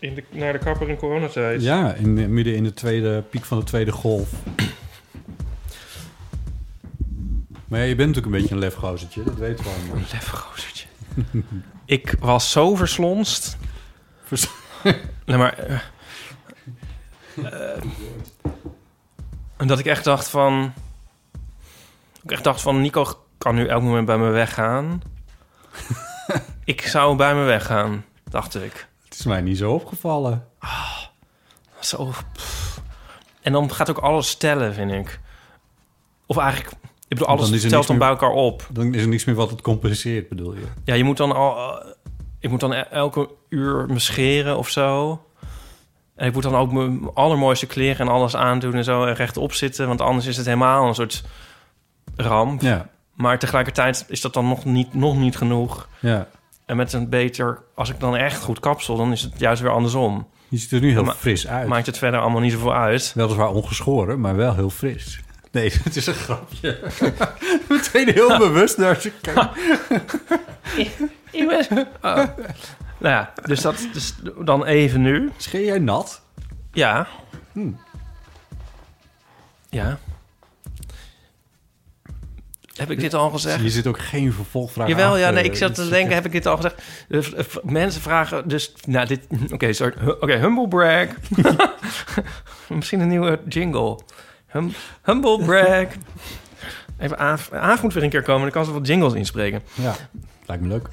In de, naar de kapper in coronatijd. Ja, in, midden in de tweede piek van de tweede golf. Maar ja, je bent natuurlijk een beetje een lefgozertje, dat weten we allemaal. Lefgozertje. ik was zo verslonst. Vers- Nee, maar... eh, eh, en dat ik echt dacht van... Ik echt dacht van, Nico kan nu elk moment bij me weggaan. ik zou bij me weggaan, dacht ik. Het is mij niet zo opgevallen. Zo... pff. En dan gaat ook alles stellen, vind ik. Of eigenlijk... Ik bedoel, Dan is alles dan meer- bij elkaar op. Dan is er niks meer wat het compenseert, bedoel je? Ja, je moet dan al. eh, ik moet dan e- elke uur me scheren of zo. En ik moet dan ook mijn allermooiste kleren en alles aandoen en zo en rechtop zitten. Want anders is het helemaal een soort ramp. Ja, Maar tegelijkertijd is dat dan nog niet, nog niet genoeg. ja. En met een beter, als ik dan echt goed kapsel, dan is het juist weer andersom. Je ziet er nu heel Ma- fris uit. Maakt het verder allemaal niet zoveel uit. Weliswaar ongeschoren, maar wel heel fris. Nee, het is een grapje. Meteen heel bewust naar je kijkt. Ik ben... Oh. Nou ja, dus dat dus dan even nu. Scheer jij nat? Ja. Hmm. Ja. Heb ik dit al gezegd? Je zit ook geen vervolgvraag Jawel, ja, nee, ik zat te Dus denken, heb ik dit al gezegd? Mensen vragen dus, nou, dit, oké, sorry, Hu- oké, humble brag. Misschien een nieuwe jingle. Hum, humble brag. Even Aaf, Aaf moet weer een keer komen, dan kan ze wat jingles inspreken. Ja, lijkt me leuk.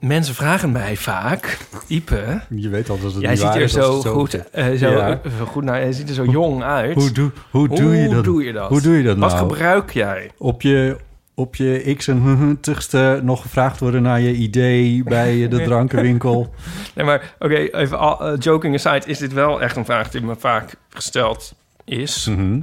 Mensen vragen mij vaak, Ipe, Je weet al dat het jij niet ziet waar er is zo goed, eh, zo, Ja. goed, nou, jij ziet er zo jong uit. Hoe, doe, hoe, doe je dat? doe je dat? Hoe doe je dat Wat nou? gebruik jij? op je, op je x en tigste nog gevraagd worden naar je idee bij de drankenwinkel. Nee, maar oké, even al, eh, joking aside, is dit wel echt een vraag die me vaak gesteld is. Mhm.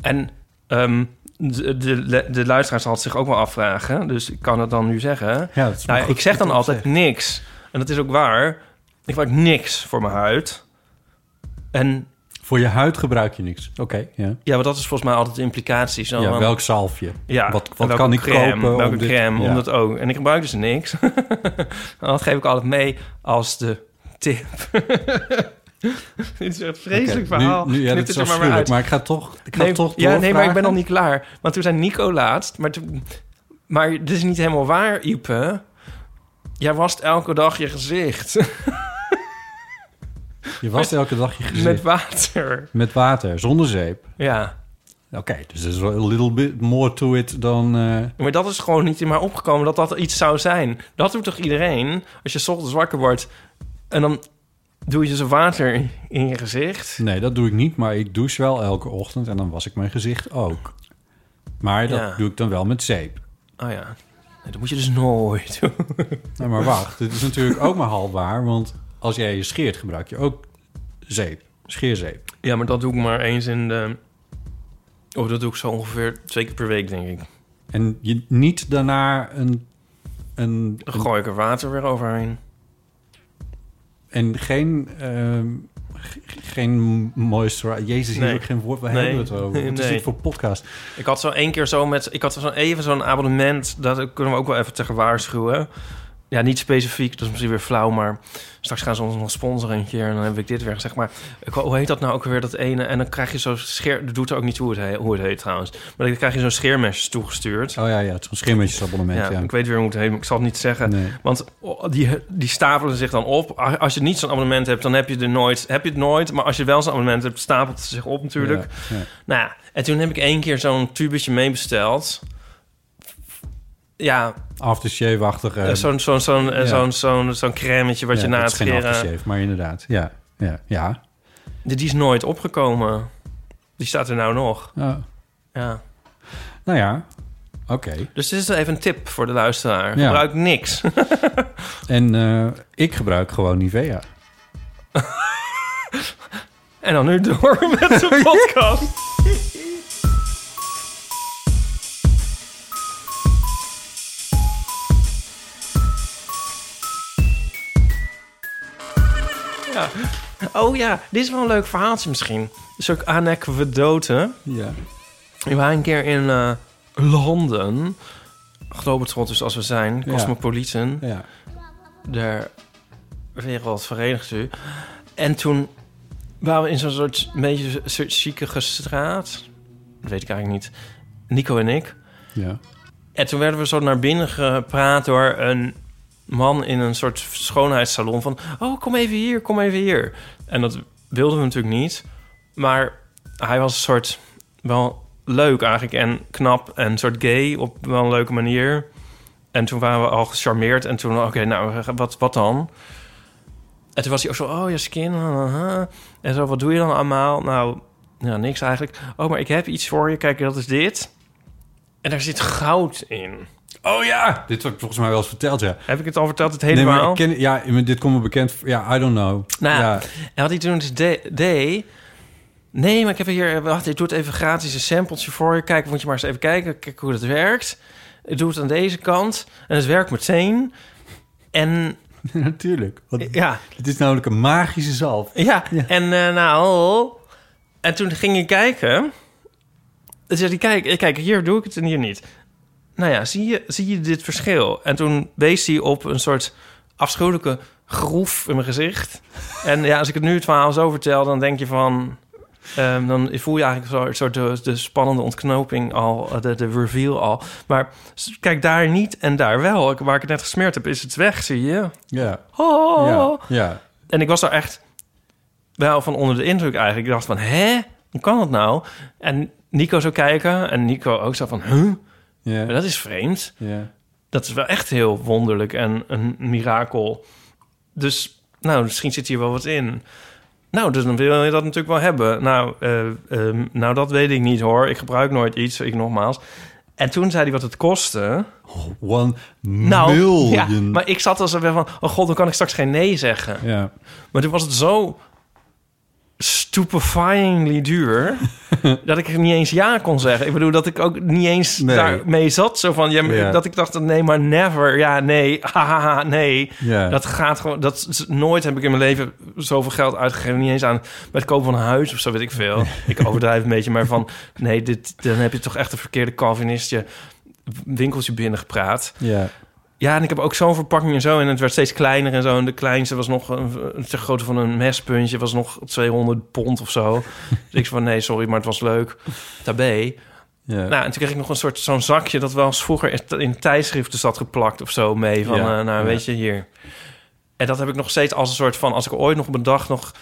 En ehm, de, de, de luisteraar zal het zich ook wel afvragen, dus ik kan het dan nu zeggen. Ja, dat Nou, ja, goed ik zeg dan dat altijd niks. En dat is ook waar. Ik gebruik niks voor mijn huid. En. Voor je huid gebruik je niks. Oké, ja. ja, maar dat is volgens mij altijd de implicatie. Zo ja welk zalfje? Ja, Wat, wat kan ik crème, kopen? Welke om dit- crème, ja. omdat ook. En ik gebruik dus niks. en dat geef ik altijd mee als de tip. Dit is echt een vreselijk verhaal. Nu, nu, ja, Knip dat het is er maar maar afschuwelijk, uit. maar ik ga toch, ik ga Nee, toch ja, nee, maar ik ben nog niet klaar. Want toen zei Nico laatst, maar, toen, maar dit is niet helemaal waar, Ipe. Jij wast elke dag je gezicht Je wast elke dag je gezicht. met Met, water. water, zonder zeep. Ja, Oké, dus er is wel a little bit more to it dan... eh, maar dat is gewoon niet in mij opgekomen dat dat iets zou zijn. Dat doet toch iedereen? Als je ochtends wakker wordt en dan doe je zo water in je gezicht. Nee, dat doe ik niet, maar ik douche wel elke ochtend en dan was ik mijn gezicht ook. Maar dat Ja. doe ik dan wel met zeep. Oh ja, nee, dat moet je dus nooit doen. Nou, maar wacht, dit is natuurlijk ook maar half waar, want als jij je scheert, gebruik je ook zeep, scheerzeep. Ja, maar dat doe ik maar eens in de... Oh, dat doe ik zo ongeveer twee keer per week, denk ik. En je niet daarna een... een, Dan gooi ik er water weer overheen. En geen... g- geen moisturizer. Jezus, hier Nee. ook geen woord. Waar Nee. hebben we het over? Wat is Nee. dit voor podcast? Ik had zo één keer zo met... Ik had zo even zo'n abonnement... Dat kunnen we ook wel even tegen waarschuwen. Ja, niet specifiek, dat is misschien weer flauw, maar straks gaan ze ons nog sponsoren een keer en dan heb ik dit weer gezegd. Maar ik, hoe heet dat nou ook weer, dat ene? En dan krijg je zo scheer, dat doet er ook niet hoe het, heet, hoe het heet trouwens. Maar dan krijg je zo'n scheermesjes toegestuurd. Oh ja, ja, het is een scheermesjesabonnement, Ja, ja. ik weet weer hoe het heet, maar ik zal het niet zeggen. Nee. Want die, die stapelen zich dan op. Als je niet zo'n abonnement hebt, dan heb je, er nooit, heb je het nooit. Maar als je wel zo'n abonnement hebt, stapelt het zich op natuurlijk. Ja, ja. Nou ja, en toen heb ik één keer zo'n tubetje meebesteld. Ja, Aftershave-achtige... eh, zo'n zo'n zo'n ja. zo'n zo'n zo'n crèmetje wat ja, je na het is geen scheren... aftershave, maar inderdaad. Ja, ja, ja. Die is nooit opgekomen. Die staat er nou nog. Oh. Ja. Nou ja, oké. Dus dit is even een tip voor de luisteraar. Ja. Gebruik niks. En eh, ik gebruik gewoon Nivea. en dan nu door met de podcast. Ja. Oh ja, dit is wel een leuk verhaaltje misschien. Dus ook anekdote. Ja. We waren een keer in eh, Londen. Globetrotters dus als we zijn. Cosmopolitan. Ja. De wereld verenigt u. En toen waren we in zo'n soort beetje soort chique straat. Dat weet ik eigenlijk niet. Nico en ik. Ja. En toen werden we zo naar binnen gepraat door een man in een soort schoonheidssalon van... Oh, kom even hier, kom even hier. En dat wilden we natuurlijk niet. Maar hij was een soort wel leuk eigenlijk en knap en een soort gay op wel een leuke manier. En toen waren we al gecharmeerd en toen, oké, nou, wat, wat dan? En toen was hij ook zo, oh, je skin. En zo, wat doe je dan allemaal? Nou, ja, niks eigenlijk. Oh, maar ik heb iets voor je, kijk, dat is dit. En daar zit goud in. Oh ja! Dit heb ik volgens mij wel eens verteld, ja. Heb ik het al verteld, het hele Nee, maar verhaal? ik ken, ja, dit komt me bekend. Ja, I don't know. Nou, ja. En wat hij toen dus de- deed... Nee, maar ik heb hier... Wacht, ik doe het even gratis een sampletje voor je. Kijk, moet je maar eens even kijken. Kijk hoe dat werkt. Ik doe het aan deze kant. En het werkt meteen. En natuurlijk. Want ja, het is namelijk een magische zalf. ja. En eh, nou... En toen ging je kijken. Toen zei hij, kijk, kijk, hier doe ik het en hier niet. Nou ja, zie je, zie je dit verschil? En toen wees hij op een soort afschuwelijke groef in mijn gezicht. En ja, als ik het nu het verhaal zo vertel, dan denk je van... ehm, dan voel je eigenlijk zo, een soort de, de spannende ontknoping al, de, de reveal al. Maar kijk, daar niet en daar wel. Waar ik het net gesmeerd heb, is het weg, zie je? Ja. Oh. Ja. Ja. En ik was daar echt wel van onder de indruk eigenlijk. Ik dacht van, hè? Hoe kan dat nou? En Nico zou kijken en Nico ook zo van, huh? Ja. Maar dat is vreemd. ja. Dat is wel echt heel wonderlijk en een mirakel. Dus, nou, misschien zit hier wel wat in. Nou, dus dan wil je dat natuurlijk wel hebben. Nou, eh, ehm, nou dat weet ik niet hoor. Ik gebruik nooit iets, ik nogmaals. En toen zei hij wat het kostte. One Nou, million. ja, maar ik zat als er weer van... oh god, dan kan ik straks geen nee zeggen. Ja. Maar toen was het zo stupefyingly duur... dat ik niet eens ja kon zeggen. Ik bedoel, dat ik ook niet eens Nee. daarmee zat. Zo van, ja, dat ik dacht, nee, maar never. Ja, nee, hahaha, nee. Ja. Dat gaat gewoon... Dat, nooit heb ik in mijn leven zoveel geld uitgegeven. Niet eens aan bij het kopen van een huis of zo, weet ik veel. ik overdrijf een beetje, maar van... Nee, dit, dan heb je toch echt een verkeerde Calvinistje winkeltje binnengepraat. Ja. Ja, en ik heb ook zo'n verpakking en zo. En het werd steeds kleiner en zo. En de kleinste was nog een, de grootte van een mespuntje. Was nog 200 pond of zo. dus ik zei van nee, sorry, maar het was leuk. Tabé. Ja. Nou, en toen kreeg ik nog een soort zo'n zakje... dat wel eens vroeger in tijdschriften zat geplakt of zo mee. Van, Ja, eh, nou, weet je, hier. En dat heb ik nog steeds als een soort van... als ik ooit nog op een dag nog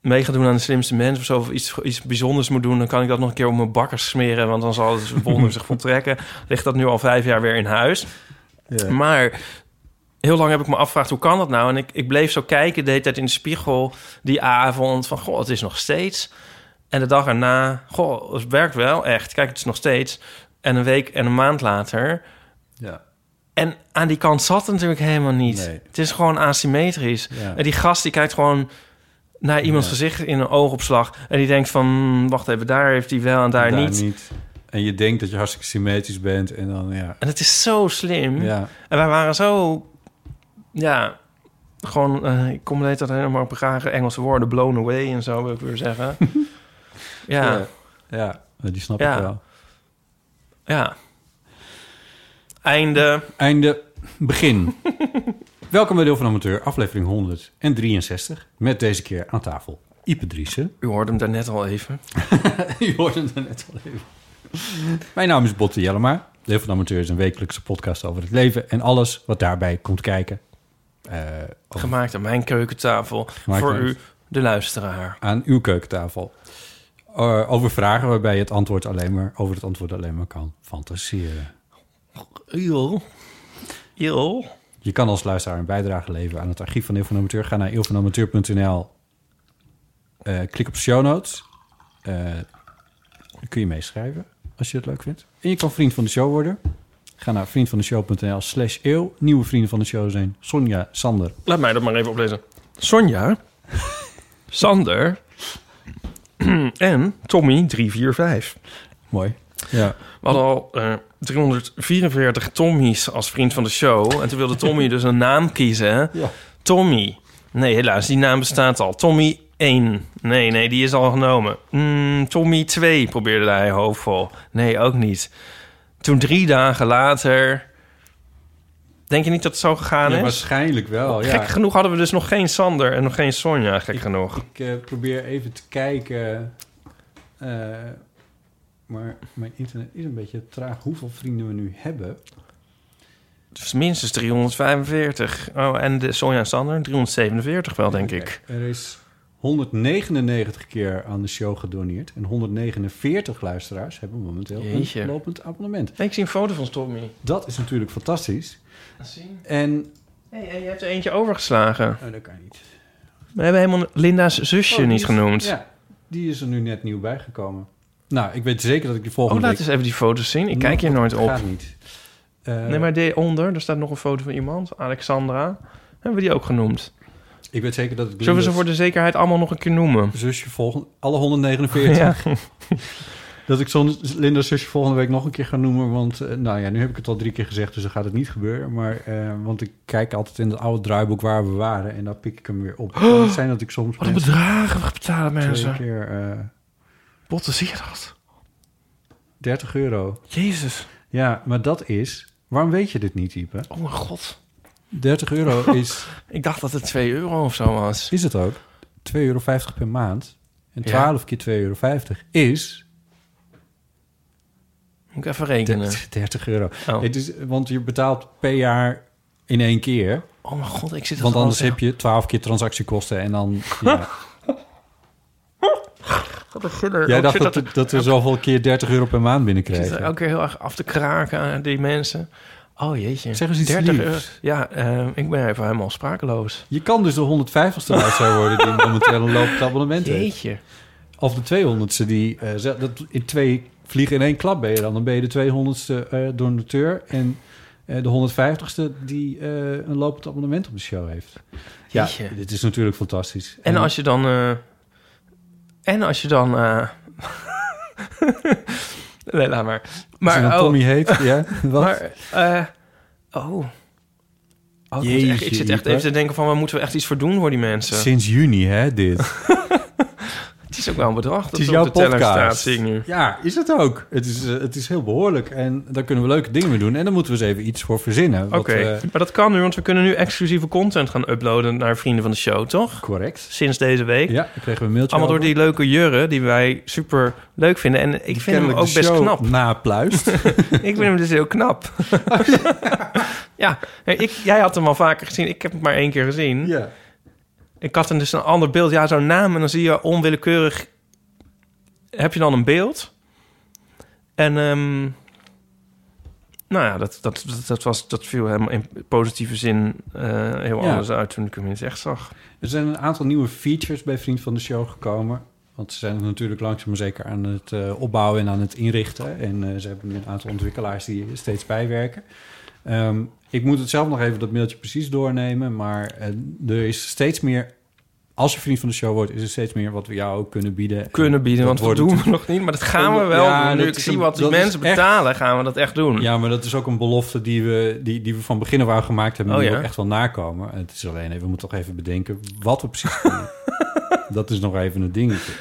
mee ga doen aan de slimste mens... of zo, of iets, iets bijzonders moet doen... dan kan ik dat nog een keer op mijn bakkers smeren... want dan zal het wonder zich voltrekken. Ligt dat nu al vijf jaar weer in huis. Ja. Maar heel lang heb ik me afgevraagd, hoe kan dat nou? En ik, ik bleef zo kijken de hele tijd in de spiegel die avond... van, goh, het is nog steeds. En de dag erna, goh, het werkt wel echt. Kijk, het is nog steeds. En een week en een maand later... Ja. En aan die kant zat het natuurlijk helemaal niet. Nee. Het is gewoon asymmetrisch. Ja. En die gast die kijkt gewoon naar iemands Ja. gezicht in een oogopslag. En die denkt van, hmm, wacht even, daar heeft hij wel en daar, niet. En je denkt dat je hartstikke symmetrisch bent en dan ja. En het is zo slim. Ja. En wij waren zo... Ja, gewoon... eh, ik kom hele tijd helemaal op graag Engelse woorden. Blown away en zo, wil ik weer zeggen. ja, Ja. Ja, die snap Ja. ik wel. ja. Einde. Einde, begin. Welkom bij Deel van Amateur, aflevering 163. Met deze keer aan tafel Ipe Driessen. U hoorde hem daarnet al even. Je hoorde het er net al even. Mijn naam is Botte Jellema. Deel van Amateur is een wekelijkse podcast over het leven... en alles wat daarbij komt kijken. Eh, over- Gemaakt aan mijn keukentafel. Gemaakt voor u, de luisteraar. aan uw keukentafel. Eh, over vragen waarbij je het antwoord alleen maar, over het antwoord alleen maar kan fantaseren. Jol. Jol. Je kan als luisteraar een bijdrage leveren aan het archief van Eeuw van Amateur. Ga naar eeuwvanamateur.nl. Eh, klik op show notes. Kun je meeschrijven als je het leuk vindt. En je kan vriend van de show worden. Ga naar vriendvandeshow.nl slash eeuw. Nieuwe vrienden van de show zijn Sonja, Sander. Laat mij dat maar even oplezen. Sonja. Sander. en Tommy 345. Mooi. Ja. We hadden al eh, 344 Tommy's als vriend van de show. En toen wilde Tommy dus een naam kiezen. Ja. Tommy. Nee, helaas, die naam bestaat al. Tommy 1. Nee, nee, die is al genomen. Mm, Tommy 2 probeerde hij hoofdvol. Nee, ook niet. Toen drie dagen later... Denk je niet dat het zo gegaan Ja, is? waarschijnlijk wel. Ja. Gek genoeg hadden we dus nog geen Sander en nog geen Sonja, gek genoeg. Ik eh, probeer even te kijken. eh, maar mijn internet is een beetje traag. Hoeveel vrienden we nu hebben? Dus minstens 345. Oh, en de Sonja en Sander 347 wel, denk ik. Er is 199 keer aan de show gedoneerd. En 149 luisteraars hebben momenteel Jeetje. een lopend abonnement. Ik zie een foto van Tommy. Dat is natuurlijk fantastisch. Zien. En... Hey, hey, je hebt er eentje overgeslagen. Oh, dat kan niet. We hebben helemaal Linda's zusje Oh, niet is- genoemd. Ja, die is er nu net nieuw bijgekomen. Nou, ik weet zeker dat ik die volgende Oh, laat week... eens even die foto's zien. Ik kijk hier nooit op. Gaat niet. Eh, Nee, maar onder, er staat nog een foto van iemand. Alexandra. Hebben we die ook genoemd? Ik weet zeker dat ik... Zullen we ze voor de zekerheid allemaal nog een keer noemen? zusje volgende... Alle 149. Ja. Dat ik zo'n Linda's zusje volgende week nog een keer ga noemen. Want, eh, nou ja, nu heb ik het al drie keer gezegd, dus dan gaat het niet gebeuren. Maar, eh, want ik kijk altijd in het oude draaiboek waar we waren. En daar pik ik hem weer op. Het kan niet zijn dat ik soms Wat bedragen betalen twee mensen. keer eh, Botten, zie je dat? 30 euro. Jezus. Ja, maar dat is... Waarom weet je dit niet, Ipe? Oh mijn god. 30 euro is... Ik dacht dat het 2 euro of zo was. is het ook? 2,50 euro per maand. En Ja. 12 keer 2,50 euro is... Moet ik even rekenen. 30 euro. Oh. Het is, want je betaalt per jaar in één keer. Oh mijn god, ik zit Want al- anders heb je 12 keer transactiekosten en dan... Ja. Wat een giller. Jij dacht dat, dat, dat we zoveel keer 30 euro per maand Ik zit er binnenkrijgen. elke keer heel erg af te kraken aan die mensen. Oh jeetje. Zeg eens iets 30 liefs. euro. Ja, eh, ik ben even helemaal sprakeloos. Je kan dus de 150ste luisteraar worden die momenteel een lopend abonnement heeft. Jeetje. Of de 200ste die... ze- dat in twee vliegen in één klap ben je dan. Dan ben je de 200ste eh, donateur en de 150ste die een lopend abonnement op de show heeft. Ja, dit is natuurlijk fantastisch. En als je dan... en als je dan... nee, laat maar. Maar, dan oh, Tommy heet, ja, wat? maar eh, oh. Oh, ik, moet echt- ik zit echt even te denken van... waar moeten we echt iets voor doen voor die mensen? Sinds juni, hè, dit. Het is ook wel een bedrag dat Het is jouw op de teller podcast. staat, zie ik nu. Ja, is het ook. Het is, eh, het is heel behoorlijk. En daar kunnen we leuke dingen mee doen. En daar moeten we eens even iets voor verzinnen. wat, Oké, eh, maar dat kan nu, want we kunnen nu exclusieve content gaan uploaden naar vrienden van de show, toch? correct. Sinds deze week. Ja, dan kregen we een mailtje Allemaal door die leuke jurren die wij super leuk vinden. En ik Die vind hem ook de best show knap. napluist. ik vind hem dus heel knap. ja, nee, ik, jij had hem al vaker gezien. Ik heb hem maar één keer gezien. ja. Ik had een, dus een ander beeld. Ja, zo'n naam. En dan zie je onwillekeurig... Heb je dan een beeld? En... ehm, nou ja, dat, dat, dat, dat was, dat viel helemaal in positieve zin eh, heel Ja. anders uit toen ik hem in het echt zag. Er zijn een aantal nieuwe features bij Vriend van de Show gekomen. Want ze zijn natuurlijk langzaam maar zeker aan het eh, opbouwen en aan het inrichten. En eh, ze hebben nu een aantal ontwikkelaars die steeds bijwerken. Ehm, ik moet het zelf nog even dat mailtje precies doornemen. Maar eh, er is steeds meer... Als je vriend van de show wordt, is er steeds meer wat we jou ook kunnen bieden. Kunnen bieden, want dat doen we nog niet. Maar dat gaan we wel Ja, doen. Nu ik zie een- wat die mensen echt- betalen, gaan we dat echt doen. Ja, maar dat is ook een belofte die we, die, die we van begin af aan gemaakt hebben... Oh, die ja? ook echt wel nakomen. En het is alleen we moeten toch even bedenken wat we precies doen. dat is nog even een dingetje.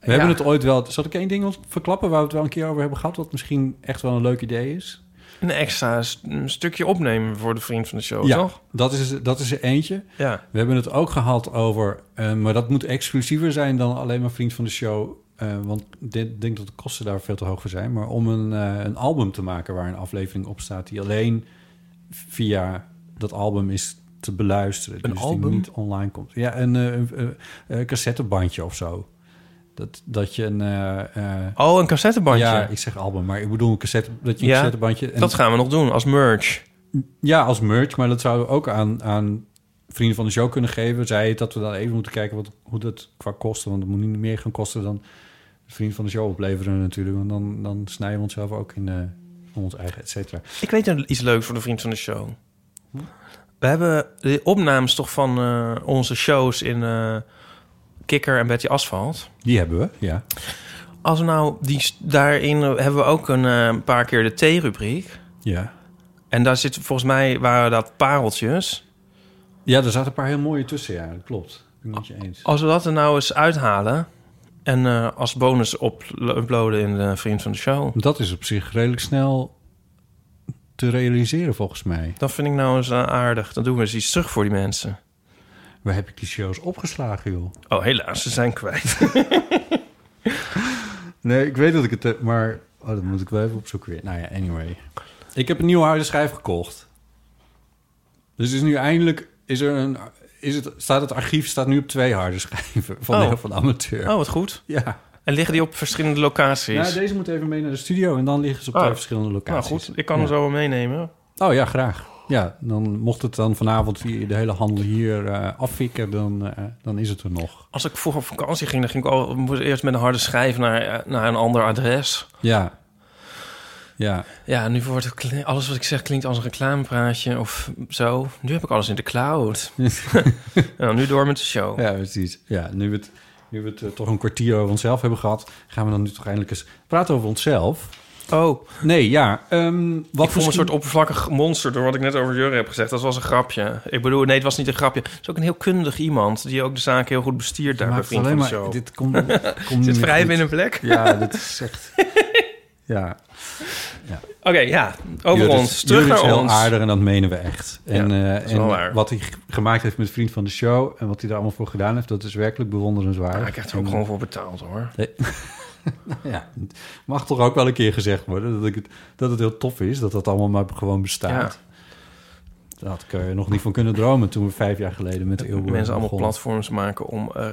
We hebben het ooit wel... Zal ik één ding verklappen waar we het wel een keer over hebben gehad... wat misschien echt wel een leuk idee is? Een extra een stukje opnemen voor de vriend van de show, Ja. toch? Dat is, dat is er eentje. Ja. We hebben het ook gehad over... eh, maar dat moet exclusiever zijn dan alleen maar vriend van de show. eh, want ik denk dat de kosten daar veel te hoog voor zijn. Maar om een, eh, een album te maken waar een aflevering op staat... die alleen via dat album is te beluisteren. Een dus album? die niet online komt. Ja, een cassettebandje of zo. Dat, dat je een... eh, Oh, een cassettebandje. ja, ik zeg album, maar ik bedoel een cassette, dat je een Ja, cassettebandje... en- Dat gaan we nog doen als merch. ja, als merch, maar dat zouden we ook aan, aan vrienden van de show kunnen geven. Zij het dat we dan even moeten kijken wat, hoe dat qua kosten... want het moet niet meer gaan kosten dan vrienden van de show opleveren natuurlijk. Want dan, dan snijden we onszelf ook in eh, ons eigen et cetera. Ik weet nog iets leuks voor de vriend van de show. We hebben de opnames toch van onze shows in Kikker en Betty Asphalt. Die hebben we, ja. Als we nou die daarin eh, hebben we ook een eh, paar keer de T-rubriek. Ja. En daar zit volgens mij waren dat pareltjes. ja, er zaten een paar heel mooie tussen, ja, dat klopt. Ik ben het met je eens. Als we dat er nou eens uithalen en eh, als bonus op uploaden in de vriend van de show, Dat is op zich redelijk snel te realiseren volgens mij. dat vind ik nou eens eh, aardig. Dan doen we eens iets terug voor die mensen. Waar heb ik die shows opgeslagen, joh? Oh, helaas, ze zijn kwijt. Nee, ik weet dat ik het heb, maar... Oh, dat moet ik wel even opzoeken weer. Nou ja, anyway. Ik heb een nieuwe harde schijf gekocht. Dus is nu eindelijk... Is er een, is het, staat het archief staat nu op twee harde schijven van, Oh. van amateur. Oh, wat goed. Ja. En liggen die op verschillende locaties? Nou, deze moet even mee naar de studio en dan liggen ze op Oh. twee verschillende nou locaties. goed, ik kan Ja. hem zo wel meenemen. Oh ja, graag. Ja, dan mocht het dan vanavond hier, de hele handel hier eh afvikken, dan, eh, dan is het er nog. Als ik vroeger op vakantie ging, dan ging ik al moest eerst met een harde schijf naar, eh, naar een ander adres. Ja. Ja. Ja, nu wordt het alles wat ik zeg klinkt als een reclamepraatje of zo. Nu heb ik alles in de cloud. nou, nu door met de show. Ja, precies. Ja, nu we het, nu we het toch een kwartier over onszelf hebben gehad, gaan we dan nu toch eindelijk eens praten over onszelf. Oh, Nee, ja. ehm, wat ik voel een soort oppervlakkig monster door wat ik net over Jurre heb gezegd. Dat was een grapje. Ik bedoel, nee, het was niet een grapje. Het is ook een heel kundig iemand die ook de zaak heel goed bestiert daar bij Vriend van de maar, Show. dit komt, komt Zit vrij een plek? Ja, dit is echt... ja. Oké, ja. Over ons. Terug Juris naar is heel ons. aardig en dat menen we echt. En, Ja, eh, en wat hij gemaakt heeft met vriend van de show... en wat hij daar allemaal voor gedaan heeft... dat is werkelijk bewonderenswaardig. Ja, ik krijg er ook En, gewoon voor betaald, hoor. Ja, het mag toch ook wel een keer gezegd worden... dat, ik het, dat het heel tof is, dat dat allemaal maar gewoon bestaat. Daar had ik er nog niet van kunnen dromen... toen we vijf jaar geleden met de Mensen allemaal platforms maken om eh,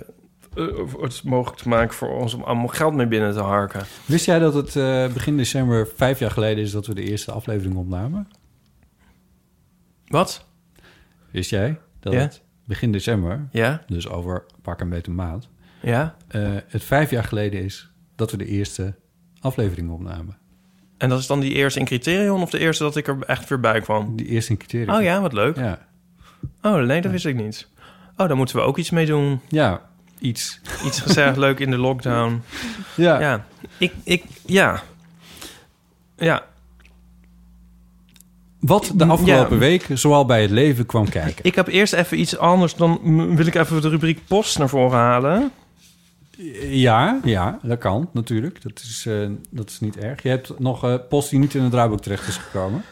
eh, het mogelijk te maken voor ons om allemaal geld mee binnen te harken. Wist jij dat het eh, begin december vijf jaar geleden is... dat we de eerste aflevering opnamen? Wat? Wist jij dat Ja. het begin december... Ja? dus over pak een beetje een maand... Ja? eh, het vijf jaar geleden is dat we de eerste aflevering opnamen. En dat is dan die eerste in Criterion of de eerste dat ik er echt weer bij kwam? Die eerste in criteria. Oh ja, wat leuk. Ja. Oh nee, dat wist ik niet. Oh, daar moeten we ook iets mee doen. Ja, iets. Iets gezellig leuk in de lockdown. Ja. Ja, ik, ik, ja. Ja, Wat de afgelopen Ja. week zoal bij het leven kwam kijken. ik heb eerst even iets anders. Dan wil ik even de rubriek post naar voren halen. Ja, ja, dat kan natuurlijk. Dat is, eh, dat is niet erg. Je hebt nog eh, post die niet in het draaiboek terecht is gekomen.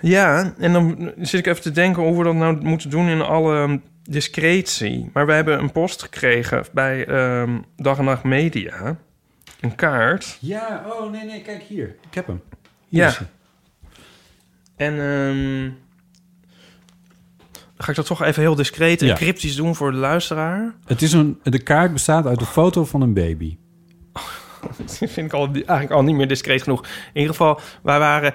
Ja, en dan zit ik even te denken hoe we dat nou moeten doen in alle um, discretie. Maar we hebben een post gekregen bij ehm, Dag en Nacht Media. Een kaart. Ja, oh nee, nee, kijk hier. Ik heb hem. Ja. Hier. En ehm, ga ik dat toch even heel discreet en Ja. cryptisch doen voor de luisteraar. Het is een, de kaart bestaat uit een foto van een baby. Dat vind ik al, eigenlijk al niet meer discreet genoeg. In ieder geval, wij waren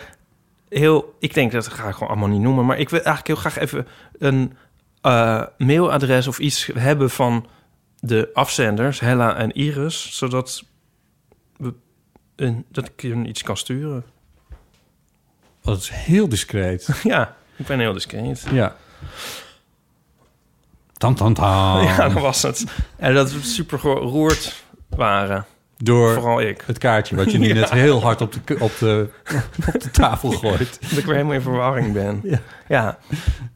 heel... Ik denk, dat ga ik gewoon allemaal niet noemen... maar ik wil eigenlijk heel graag even een eh, mailadres of iets hebben van de afzenders, Hella en Iris... zodat we een, dat ik je iets kan sturen. Dat is heel discreet. ja, ik ben heel discreet. ja. Tam, tam, tam. Ja, dat was het. En dat we super geroerd waren. Door Vooral ik. het kaartje wat je nu Ja. net heel hard op de, op de, op de tafel gooit. Dat ik weer helemaal in verwarring ben. Ja. ja.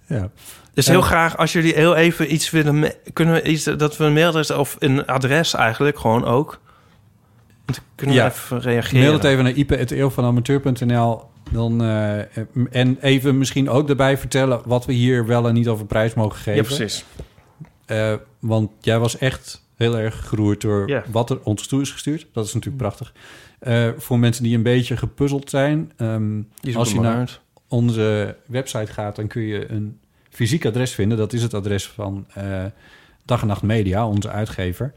Ja. Dus heel graag, als jullie heel even iets willen... kunnen we iets dat we een mailadres of een adres eigenlijk gewoon ook... Kunnen we Ja. even reageren. Mail het even naar ipe.eeuwvanamateur.nl Dan, eh, en even misschien ook daarbij vertellen wat we hier wel en niet over prijs mogen geven. Ja, precies. Eh, want jij was echt heel erg geroerd door wat er ons toe is gestuurd. Dat is natuurlijk prachtig. Eh, voor mensen die een beetje gepuzzeld zijn, Die als je naar uit. onze website gaat, dan kun je een fysiek adres vinden. Dat is het adres van Dag en Nacht Media, onze uitgever.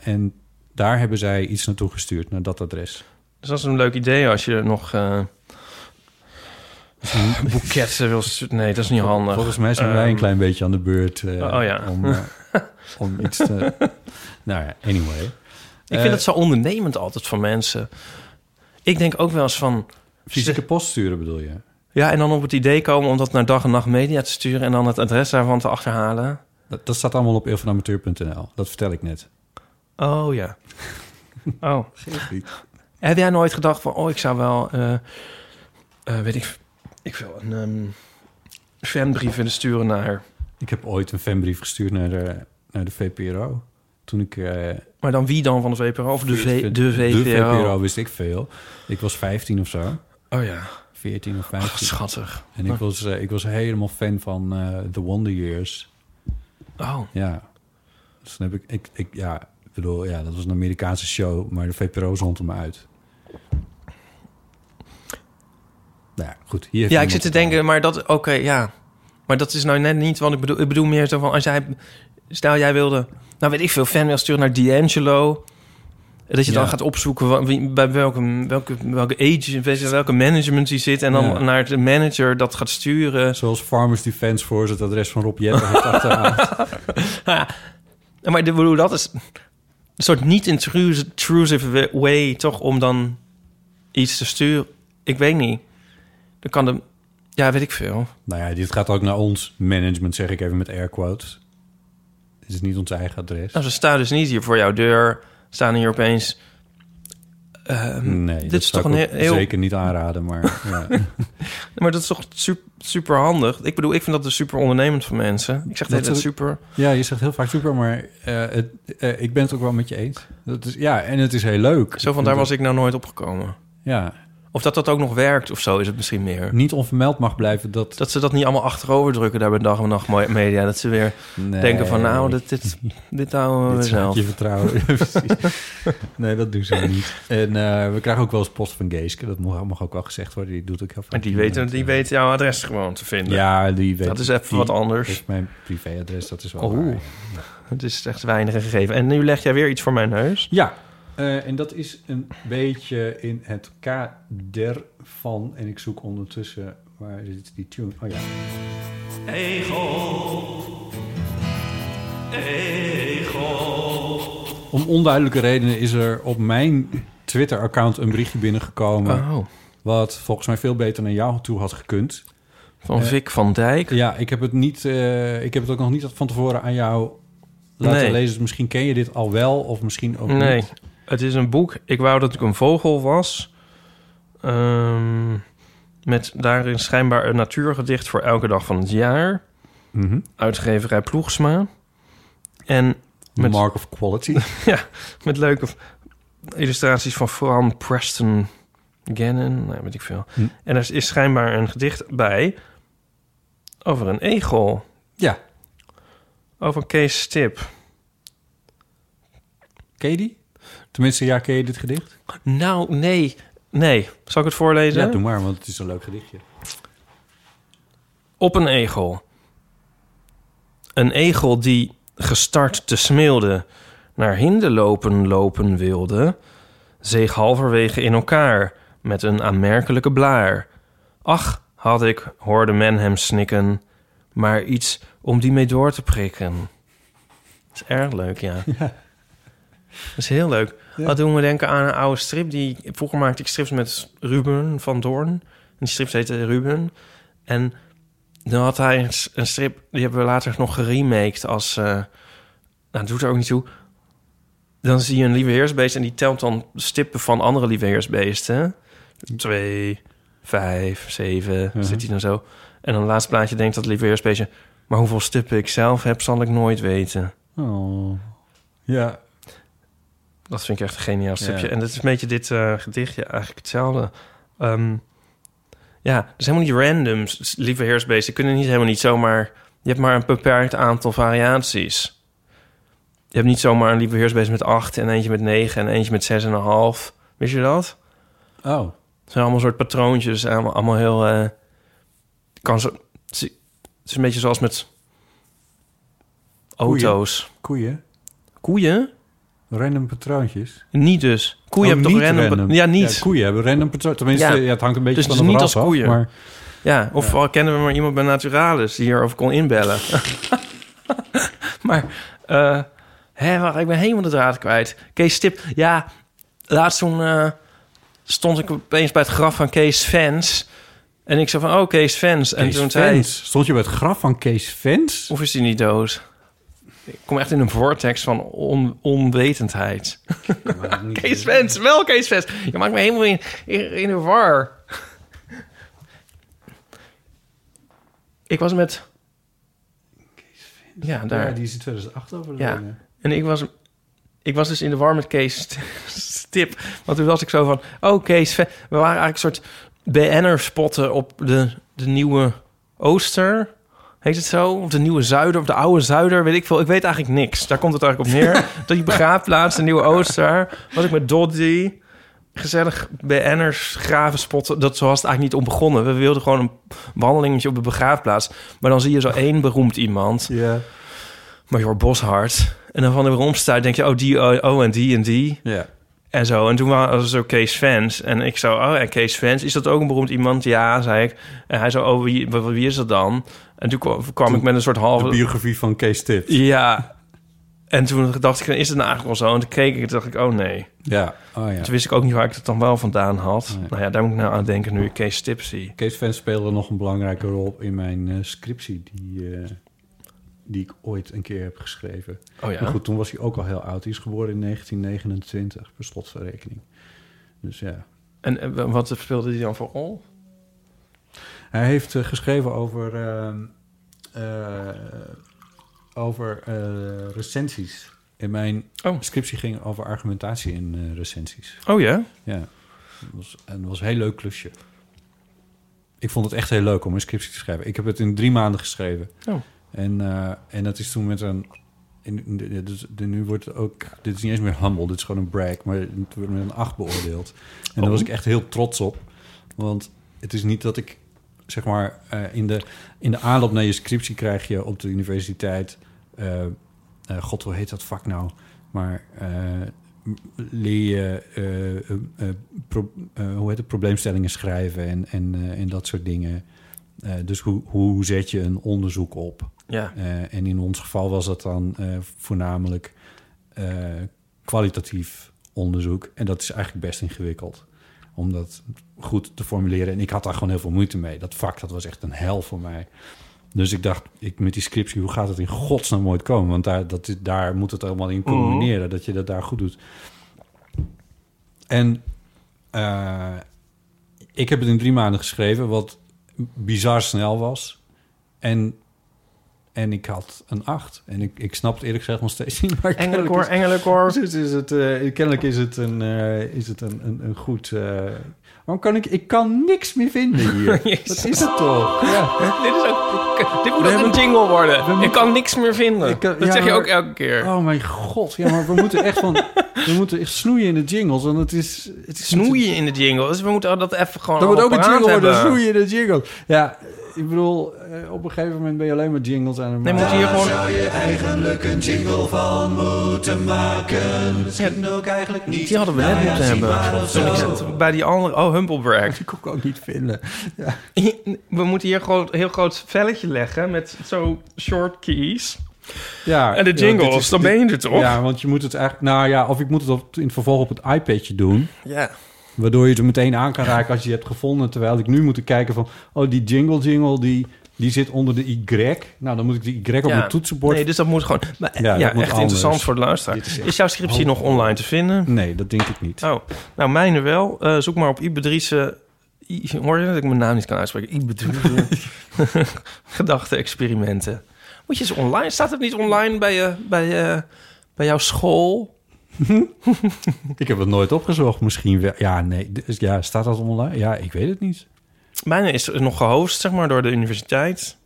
En daar hebben zij iets naartoe gestuurd, naar dat adres. Dus dat is een leuk idee als je nog boeketten wil... Nee, dat is niet handig. Volgens mij zijn wij een Ehm, klein beetje aan de beurt eh, oh ja. om, eh, om iets te... nou ja, anyway. Ik Eh, vind het zo ondernemend altijd van mensen. Ik denk ook wel eens van... Fysieke post sturen bedoel je? Ja, en dan op het idee komen om dat naar dag en nacht media te sturen... en dan het adres daarvan te achterhalen. Dat, dat staat allemaal op eeuwvanamateur.nl. Dat vertel ik net. Oh ja. Oh. Heb jij nooit gedacht van... oh, ik zou wel... eh, eh, weet ik... Ik wil een ehm, fanbrief willen sturen naar... Ik heb ooit een fanbrief gestuurd naar de, naar de VPRO. Toen ik... eh, Maar dan wie dan van de VPRO? Of de, v, de de VPRO? VPRO wist ik veel. Ik was 15 of zo. Oh ja. 14 of Oh, 15. schattig. en ik was, eh, ik was helemaal fan van eh, The Wonder Years. Oh. Ja. Dus dan heb ik, ik, ik... Ja, ik bedoel, ja, dat was een Amerikaanse show. Maar de VPRO zond hem uit. Nou ja, goed. Hier Ja, ik zit te denken, maar dat... Oké, ja. Maar dat is nou net niet wat ik bedoel. Ik bedoel meer zo van... Als jij... Stel, jij wilde... Nou, weet ik veel, fan wil sturen naar D'Angelo... Dat je dan gaat opzoeken bij welke, welke, welke agent, welke management die zit. En dan Ja. naar de manager dat gaat sturen. Zoals Farmers Defence Force het adres van Rob Jetten heeft achterhaald. Ja, maar ik bedoel, dat is een soort niet intrusive way, toch, om dan iets te sturen. Ik weet niet. Dan kan de... Ja, weet ik veel. Nou ja, dit gaat ook naar ons management, zeg ik even met air quotes. Dit is niet ons eigen adres. Nou, ze staan dus niet hier voor jouw deur. Staan hier opeens... ehm, nee, dit is toch een heel... zeker niet aanraden, maar ja. Maar dat is toch super, super handig? Ik bedoel, ik vind dat dus super ondernemend van mensen. Ik zeg hele Dat is- super... ja, je zegt heel vaak super, maar eh, het, eh, ik ben het ook wel met je eens. Dat is, ja, en het is heel leuk. Zo van, daar was ik nou nooit opgekomen. Ja, Of dat dat ook nog werkt of zo, is het misschien meer. niet onvermeld mag blijven dat... Dat ze dat niet allemaal achterover drukken daar bij Dag en Nacht Media. Dat ze weer Nee. denken van, nou, dit, dit, dit houden we Dit zelf. je vertrouwen. Nee, dat doen ze niet. En eh, we krijgen ook wel eens post van Geeske. Dat mag, mag ook wel gezegd worden. Die doet ook heel vaak. Maar die weten, die Eh, weten jouw adres gewoon te vinden. Ja, die weet. Dat is even wat anders. heeft mijn privéadres, dat is wel Oh. waar, ja. Het is echt weinig gegeven. En nu leg jij weer iets voor mijn neus. Ja, eh, en dat is een beetje in het kader van... En ik zoek ondertussen... Waar zit die tune? Oh ja. Om onduidelijke redenen is er op mijn Twitter-account een berichtje binnengekomen... Oh. wat volgens mij veel beter naar jou toe had gekund. Van Eh, Vic van Dijk. Ja, ik heb het, niet, eh, ik heb het ook nog niet van tevoren aan jou laten Nee. lezen. Dus misschien ken je dit al wel of misschien ook Nee, niet. Het is een boek. Ik wou dat ik een vogel was. Ehm, met daarin schijnbaar een natuurgedicht voor elke dag van het jaar. Mhm. Uitgeverij Ploegsma. En met, Mark of quality. met leuke illustraties van Fran Preston Gannon. Nee, weet ik veel. Hm. En er is schijnbaar een gedicht bij over een egel. ja, Over Kees Stip. die? Tenminste, ja, ken je dit gedicht? Nou, nee. Nee. Zal ik het voorlezen? Ja, doe maar, want het is een leuk gedichtje. Op een egel. Een egel die gestart te smeelde naar hinderlopen lopen wilde, zeeg halverwege in elkaar met een aanmerkelijke blaar. Ach, had ik, hoorde men hem snikken, maar iets om die mee door te prikken. Dat is erg leuk, ja. Dat is heel leuk. Ja. Dat doen we denken aan een oude strip. Die, vroeger maakte ik strips met Ruben van Doorn. En die strips heette Ruben. En dan had hij een, strip, die hebben we later nog geremaked als... eh nou, dat doet er ook niet toe. Dan zie je een lieve heersbeest en die telt dan stippen van andere lieve heersbeesten. Twee, vijf, zeven, Mhm. zit hij dan zo. En dan het laatste plaatje denkt dat lieve heersbeestje... maar hoeveel stippen ik zelf heb, zal ik nooit weten. Oh. Ja, Dat vind ik echt een geniaal. Ja. En dat is een beetje dit eh, gedichtje eigenlijk hetzelfde. Ehm, Ja, is helemaal niet random, lieve heersbeesten. Je kunnen niet helemaal niet zomaar... Je hebt maar een beperkt aantal variaties. Je hebt niet zomaar een lieve heersbeest met 8 en eentje met 9 en eentje met 6,5. Wist je dat? Oh, Het zijn allemaal soort patroontjes. Allemaal, allemaal heel... eh, kan zo, het is- het is een beetje zoals met auto's. koeien. Koeien? Random patroontjes. Niet dus. Koeien Oh, hebben toch random... Ja, niet. Ja, koeien hebben random patroontjes. Tenminste, Ja. het hangt een beetje Dus het van is de niet als af, koeien. Maar, Ja, of al kennen we maar iemand bij Naturalis die hierover kon inbellen. maar, eh hè, wacht, ik ben helemaal de draad kwijt. Kees Stip, ja, laatst toen eh, stond ik opeens bij het graf van Kees Fans. En ik zei van, oh, Kees Fans. En toen zei Vens. Stond je bij het graf van Kees Vens? of is hij niet dood? Ik kom echt in een vortex van on- onwetendheid. Kees Fans, wel Kees. Je maakt me helemaal in, in, in de war. Ik was met... Ja, daar. Ja, die is in 2008 over Ja. En ik was, ik was dus in de war met Kees St- Stip. Want toen was ik zo van... Oh, Kees... We waren eigenlijk een soort BN'er spotten op de, de nieuwe Ooster. Heet het zo? Of de nieuwe Zuider, of de oude Zuider, weet ik veel. Ik weet eigenlijk niks. Daar komt het eigenlijk op neer. Die begraafplaats, de nieuwe Ooster. Was ik met Doddy. Gezellig BN'ers graven spotten. Dat zo was het eigenlijk niet om begonnen. We wilden gewoon een wandelingetje op de begraafplaats. Maar dan zie je zo één beroemd iemand. Ja. Major Boshart. En dan van de romstuit denk je, oh, die, oh, oh, en die en die. Ja. En zo. En toen waren er zo Kees Fans. En ik zo, oh, en Kees Fans, is dat ook een beroemd iemand? Ja, zei ik. En hij zo, oh, wie, wie is dat dan? En toen kwam, ik met een soort De halve... biografie van Kees Tip. Ja. En toen dacht ik, is het nou eigenlijk wel zo? En toen keek ik en dacht ik, oh nee. Ja. Oh ja. Toen wist ik ook niet waar ik het dan wel vandaan had. Nee. Nou ja, daar moet ik nou aan denken nu ik Kees Tip zie. Kees Vens speelde nog een belangrijke rol in mijn eh, scriptie die, eh, die ik ooit een keer heb geschreven. Oh ja. Maar goed, toen was hij ook al heel oud. Hij is geboren in 1929, per slotverrekening. Dus ja. En eh, wat speelde hij dan voor rol? Hij heeft eh, geschreven over, eh, over recensies. En mijn Oh. scriptie ging over argumentatie in recensies. Oh ja? Ja, het was, en was een heel leuk klusje. Ik vond het echt heel leuk om een scriptie te schrijven. Ik heb het in drie maanden geschreven. Oh. En, eh, en dat is toen met een... In, de, dus de, nu wordt het ook... Dit is niet eens meer humble, dit is gewoon een brag. Maar het wordt met een 8 beoordeeld. En daar Oh. was ik echt heel trots op. Want het is niet dat ik... Zeg maar, eh, in, de, in de aanloop naar je scriptie krijg je op de universiteit... eh, God, hoe heet dat vak nou? Maar leer je hoe heet het, probleemstellingen schrijven en, en, en dat soort dingen. Eh, dus hoe, hoe zet je een onderzoek op? Ja. Eh, en in ons geval was dat dan eh, voornamelijk kwalitatief onderzoek. En dat is eigenlijk best ingewikkeld om dat goed te formuleren. En ik had daar gewoon heel veel moeite mee. Dat vak, dat was echt een hel voor mij. Dus ik dacht, ik, met die scriptie, hoe gaat het in godsnaam ooit komen? Want daar, dat, daar moet het allemaal in combineren, dat je dat daar goed doet. En ik heb het in drie maanden geschreven, wat bizar snel was. En, en ik had een acht. En ik, ik snap het eerlijk gezegd nog steeds niet. Maar Engelenkoor, engelenkoor. is, is, is het, eh, kennelijk is het een, eh, is het een, een, een goed... eh, waarom kan ik... Ik kan niks meer vinden hier. Dat is het toch? Ja. Dit, is ook, dit moet We ook een jingle worden. Ik kan niks meer vinden. Kan- dat ja, zeg je ook elke keer. Oh mijn god. Ja, maar we moeten echt van... We moeten echt snoeien in de jingles. Want het is... Het is Snoeien in de jingle. Dus we moeten dat even gewoon Dat moet ook een jingle worden. Snoeien in de jingle. Ja, ik bedoel... eh, op een gegeven moment ben je alleen maar jingles aan het Nee, we maken. moeten hier gewoon... eigenlijk een jingle van moeten maken. Misschien ook eigenlijk niet. Die hadden we net Nou moeten hebben. Toen ik zat bij die andere... Oh, Humblebrag. Die kon ik ook niet vinden. Ja. We moeten hier gewoon een heel groot velletje leggen met zo short keys. Ja, En de ja, jingles, is- dan dit- ben je er toch? Ja, want je moet het eigenlijk... Nou ja, of ik moet het op, in het vervolg op het iPadje doen. Ja. Waardoor je het er meteen aan kan raken als je het hebt gevonden. Terwijl ik nu moet kijken van... Oh, die jingle jingle, die, die zit onder de Y. Nou, dan moet ik de Y op Ja. mijn toetsenbord... Nee, dus dat moet gewoon... Maar, Ja, ja, echt anders. interessant voor de luisteraar. Is jouw scriptie nog online te vinden? Nee, dat denk ik niet. Oh, nou, mijne wel. Eh, zoek maar op Ibedrice... I- Hoor je dat ik mijn naam niet kan uitspreken? Ibedrice... Gedachte-experimenten. Moet je eens online... Staat het niet online bij, je, bij, je, bij jouw school? Ik heb het nooit opgezocht. Misschien wel. Ja, nee. Dus ja, staat dat online? Ja, ik weet het niet. Mijne is nog gehost, zeg maar, door de universiteit.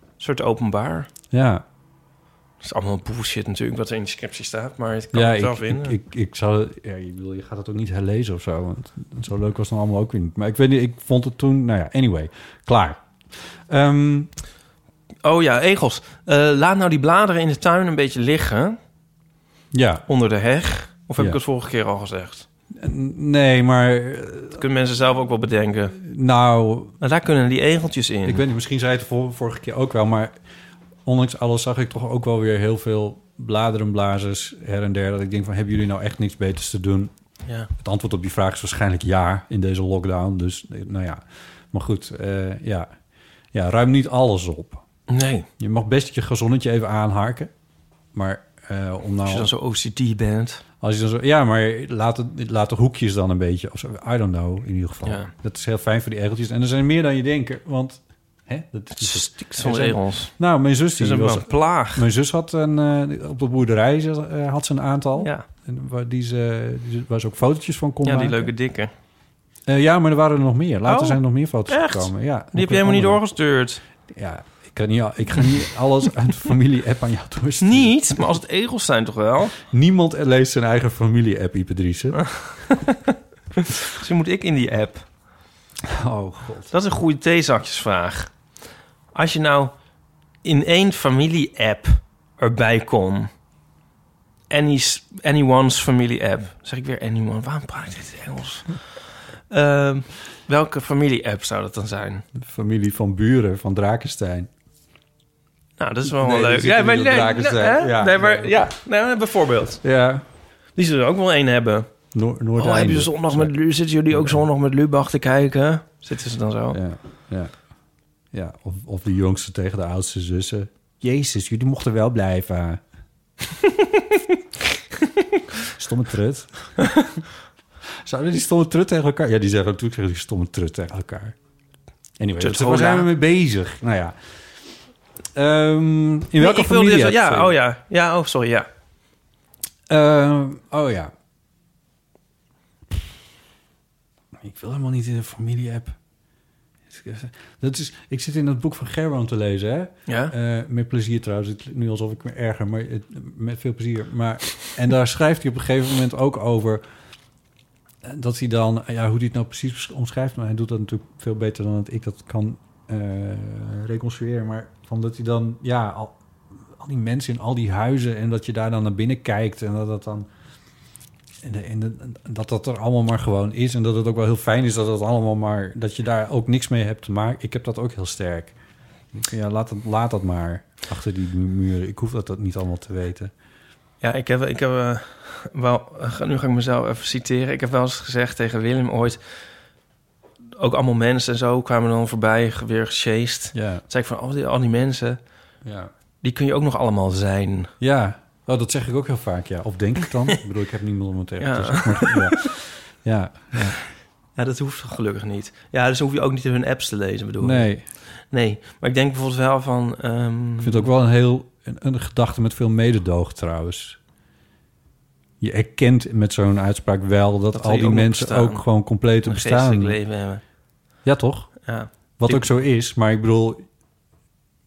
Een soort openbaar. Ja, Dat is allemaal bullshit natuurlijk, wat er in de scriptie staat. Maar het kan ja het ik, wel ik, vinden. ik, ik zou... Ja, je, bedoel, je gaat het ook niet herlezen of zo. Want zo leuk was het dan allemaal ook weer niet. Maar ik weet niet, ik vond het toen... Nou ja, anyway. Klaar. Ehm, Oh ja, egels. Eh, laat nou die bladeren in de tuin een beetje liggen. ja, Onder de heg. Of heb Ja. ik het vorige keer al gezegd? nee, maar... eh, Dat kunnen mensen zelf ook wel bedenken. Nou, daar kunnen die egeltjes in. Ik weet niet, misschien zei het vor- vorige keer ook wel, maar ondanks alles zag ik toch ook wel weer heel veel bladerenblazers her en der. Dat ik denk van, hebben jullie nou echt niks beters te doen? Ja. Het antwoord op die vraag is waarschijnlijk ja in deze lockdown. Dus eh, nou ja, maar goed, ja. ja, ruim niet alles op. Nee, Je mag best je gezonnetje even aanharken, maar eh, om nou als je dan zo OCD bent. als je dan zo, ja, maar laat, het, laat de hoekjes dan een beetje, of zo, I don't know, in ieder geval. Ja. Dat is heel fijn voor die egeltjes. En er zijn meer dan je denkt, want hè, dat is Het zo- stikt van Er zijn- egels. Nou, mijn zus, Het is die een, was, een plaag. mijn zus had een, eh, op de boerderij ze, eh, had ze een aantal. Ja, En waar, die ze, die ze- waar ze ook fotootjes van kon ja die maken. leuke dikke. Eh, ja, maar er waren er nog meer. Later Oh, zijn er nog meer foto's echt? gekomen. Ja, Die heb je helemaal niet doorgestuurd. Ja, kan niet, ik ga niet alles uit de familie-app aan jou doorsturen. Niet, maar als het egels zijn toch wel? Niemand leest zijn eigen familie-app, Ipe Dus moet ik in die app. Oh god. Dat is een goede theezakjesvraag. Als je nou in één familie-app erbij kon... Any's, anyone's familie-app. Zeg ik weer anyone. Waarom praat ik dit Engels? Ehm, welke familie-app zou dat dan zijn? De familie van Buren van Drakenstein. Nou, dat is wel Nee, leuk. die zitten niet op Drakenstein. hè? Ja. nee, maar ja, nee, bijvoorbeeld. Ja. Die zullen er ook wel één hebben. Noor Oh, Noordeinde. heb je zondag met Lu- zitten jullie ook zondag met Lubach te kijken? Zitten ze dan zo? Ja, ja. ja of, of de jongste tegen de oudste zussen. Jezus, jullie mochten wel blijven. stomme trut. Zouden die stomme trut tegen elkaar... Ja, die zeggen natuurlijk zeggen die stomme trut tegen elkaar. Anyway, waar zijn we mee bezig? Nou ja. Ehm, in Nee, welke ik wilde familie? dus-? Ja, oh ja. Ja, oh, sorry, ja. Ehm, oh ja. Ik wil helemaal niet in een familie-app. Dat is, ik zit in het boek van Gerbrand te lezen, hè? Ja? Eh, met plezier trouwens. Het nu alsof ik me erger, maar het, met veel plezier. Maar, en daar schrijft hij op een gegeven moment ook over... eh, dat hij dan... Ja, hoe hij het nou precies omschrijft... maar hij doet dat natuurlijk veel beter dan dat ik dat kan eh, reconstrueren. Maar van dat hij dan... Ja, al, al die mensen in al die huizen... en dat je daar dan naar binnen kijkt... en dat dat dan... En, dat dat er allemaal maar gewoon is. En dat het ook wel heel fijn is dat het allemaal maar... dat je daar ook niks mee hebt te maken. Ik heb dat ook heel sterk. Ja, laat, laat dat maar achter die mu- muren. Ik hoef dat, dat niet allemaal te weten. Ja, ik heb, ik heb eh, wel... nu ga ik mezelf even citeren. Ik heb wel eens gezegd tegen Willem ooit... Ook allemaal mensen en zo kwamen dan voorbij, weer gesjeest. Ja, Toen zei ik van, al die, al die mensen, ja. die kun je ook nog allemaal zijn. Ja, oh, dat zeg ik ook heel vaak, ja. Of denk ik dan? ik bedoel, ik heb niemand om het tegen Ja. te zeggen. maar Ja, ja, ja. Ja, dat hoeft gelukkig niet. Ja, dus hoef je ook niet hun apps te lezen, bedoel. Nee, Nee, maar ik denk bijvoorbeeld wel van... ehm, ik vind het ook wel een heel... Een, een gedachte met veel mededoog trouwens. Je erkent met zo'n uitspraak wel dat, Dat al die mensen bestaan. ook gewoon compleet een bestaan. leven hebben. Ja, toch? Ja. Wat Ik- ook zo is, maar ik bedoel,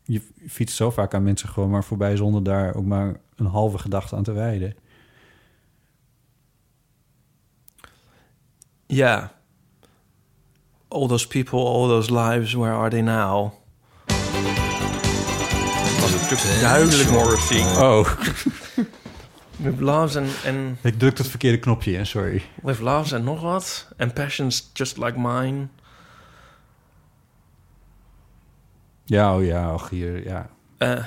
je fietst zo vaak aan mensen gewoon maar voorbij zonder daar ook maar een halve gedachte aan te wijden. Ja. All those people, all those lives, where are they now? Dat was natuurlijk duidelijk Morrissey. Oh, With loves and, and ik druk het verkeerde knopje in, sorry. with loves and nog wat. And passions just like mine. Ja, oh ja, och hier, ja. Eh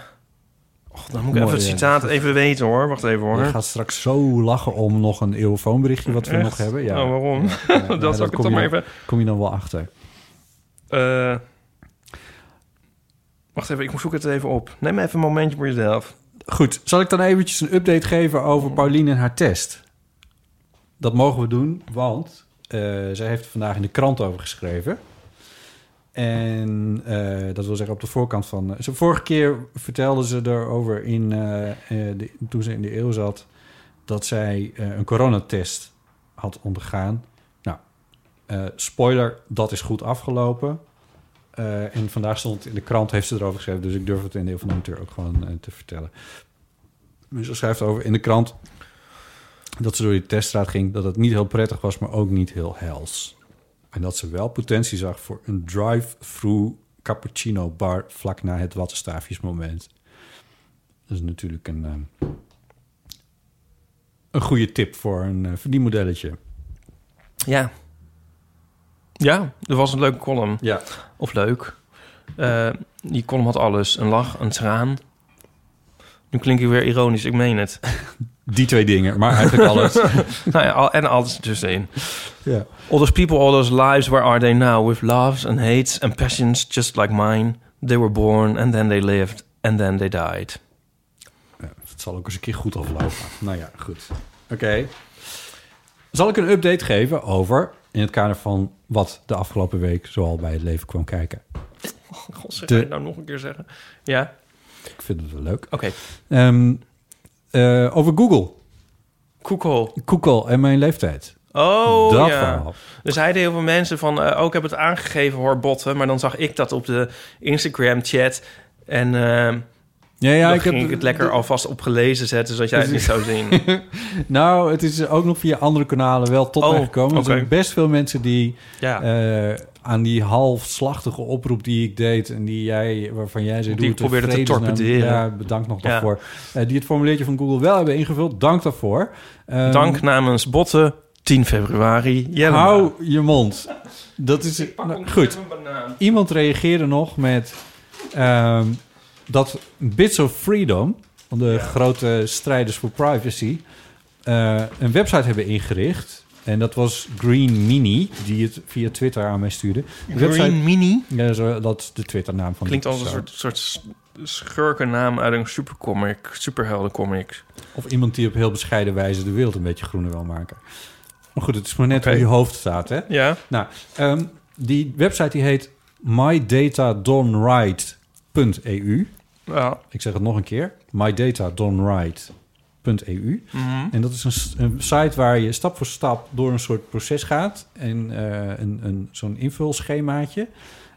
och, dan moet ik Mooi, even het ja. citaat even weten hoor. Wacht even hoor. Je gaat straks zo lachen om nog een eeuwfoonberichtje wat we Echt? nog hebben. Ja. Oh, waarom? Ja, ja, ja, dat zal ik je maar even... Kom je dan wel achter. Eh, wacht even, ik zoek het even op. Neem even een momentje voor jezelf. Goed, zal ik dan eventjes een update geven over Pauline en haar test? Dat mogen we doen, want eh, zij heeft er vandaag in de krant over geschreven. En eh, dat wil zeggen op de voorkant van... Ze, vorige keer vertelde ze erover in, eh, eh, de, toen ze in de eeuw zat... dat zij eh, een coronatest had ondergaan. Nou, eh, spoiler, dat is goed afgelopen. Eh, en vandaag stond in de krant, heeft ze erover geschreven. Dus ik durf het in deel van de amateur ook gewoon eh, te vertellen. Ze schrijft over in de krant dat ze door die teststraat ging... dat het niet heel prettig was, maar ook niet heel hels. En dat ze wel potentie zag voor een drive-through cappuccino bar... vlak na het wattenstaafjesmoment. Dat is natuurlijk een, eh, een goede tip voor een verdienmodelletje. Ja. Ja, er was een leuke column. Ja. Of leuk. Eh, die column had alles. Een lach, een traan. Nu klink ik weer ironisch, ik meen het. Die twee dingen, maar eigenlijk alles. nou ja, en alles tussenin. ja. All those people, all those lives, where are they now? With loves and hates and passions just like mine. They were born and then they lived and then they died. Ja, het zal ook eens een keer goed aflopen. nou ja, goed. Oké. Zal ik een update geven over... in het kader van wat de afgelopen week zoal bij het leven kwam kijken. God, zeg De- nou nog een keer zeggen? Ja, Ik vind het wel leuk. oké. Ehm, eh, over Google. Google. Google en mijn leeftijd. Oh, dat ja. verhaal. Er zeiden heel veel mensen van... eh, oh, ik heb het aangegeven, hoor, botten. Maar dan zag ik dat op de Instagram-chat. En eh Ja, ja, dan ik heb ik het lekker alvast op gelezen zetten... zodat jij het niet zou zien. Nou, het is ook nog via andere kanalen wel tot Oh, mij gekomen. Er oké. zijn best veel mensen die Ja, eh, aan die halfslachtige oproep die ik deed... en die jij, waarvan jij zei... Die ik probeerde te torpederen. Ja, bedankt nog Ja. daarvoor. Eh, die het formuliertje van Google wel hebben ingevuld. Dank daarvoor. Ehm, dank namens botten. 10 februari. Jelle. Hou je mond. Dat is... nou, goed. Iemand reageerde nog met... ehm, dat Bits of Freedom... de grote strijders voor privacy... eh, een website hebben ingericht. En dat was Green Mini, die het via Twitter aan mij stuurde. De website, Green Mini. ja, zo, dat is de Twitternaam van Klinkt als een soort, soort schurkennaam uit een supercomic. Superheldencomic. Of iemand die op heel bescheiden wijze de wereld een beetje groener wil maken. Maar goed, het is maar net Oké. hoe je hoofd staat, hè? Ja. Nou, ehm, die website die heet mydatadonright.eu. Ja. Ik zeg het nog een keer. mydatadonright.eu. Mhm. En dat is een, site waar je stap voor stap door een soort proces gaat. En eh, een, een, zo'n invulschemaatje.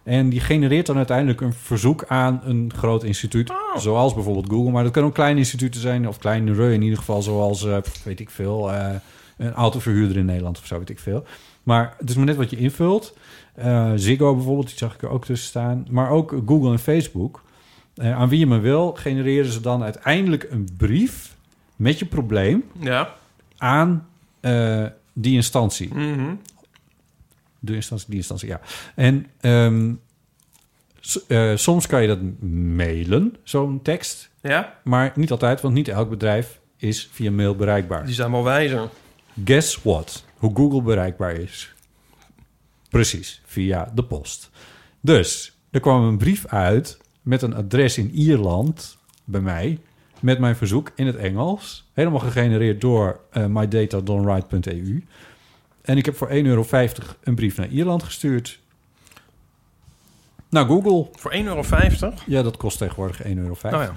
En die genereert dan uiteindelijk een verzoek aan een groot instituut. Zoals bijvoorbeeld Google. Maar dat kunnen ook kleine instituten zijn. Of kleinere in ieder geval. Zoals, eh, weet ik veel, eh, een autoverhuurder in Nederland of zo, weet ik veel. Maar het is maar net wat je invult. Eh, Ziggo bijvoorbeeld, die zag ik er ook tussen staan. Maar ook Google en Facebook. Eh, aan wie je maar wil, genereren ze dan uiteindelijk een brief met je probleem Ja. aan eh, die instantie. Mhm. De instantie, die instantie, ja. En ehm, eh, soms kan je dat mailen, zo'n tekst. Ja? Maar niet altijd, want niet elk bedrijf is via mail bereikbaar. Die zijn wel wijzer. Guess what? Hoe Google bereikbaar is. Precies, via de post. Dus, er kwam een brief uit met een adres in Ierland bij mij... met mijn verzoek in het Engels. Helemaal gegenereerd door uh, mydatadonright.eu. En ik heb voor 1,50 euro een brief naar Ierland gestuurd. Naar Google. Voor 1,50 euro? Ja, dat kost tegenwoordig 1,50 euro. Nou ja.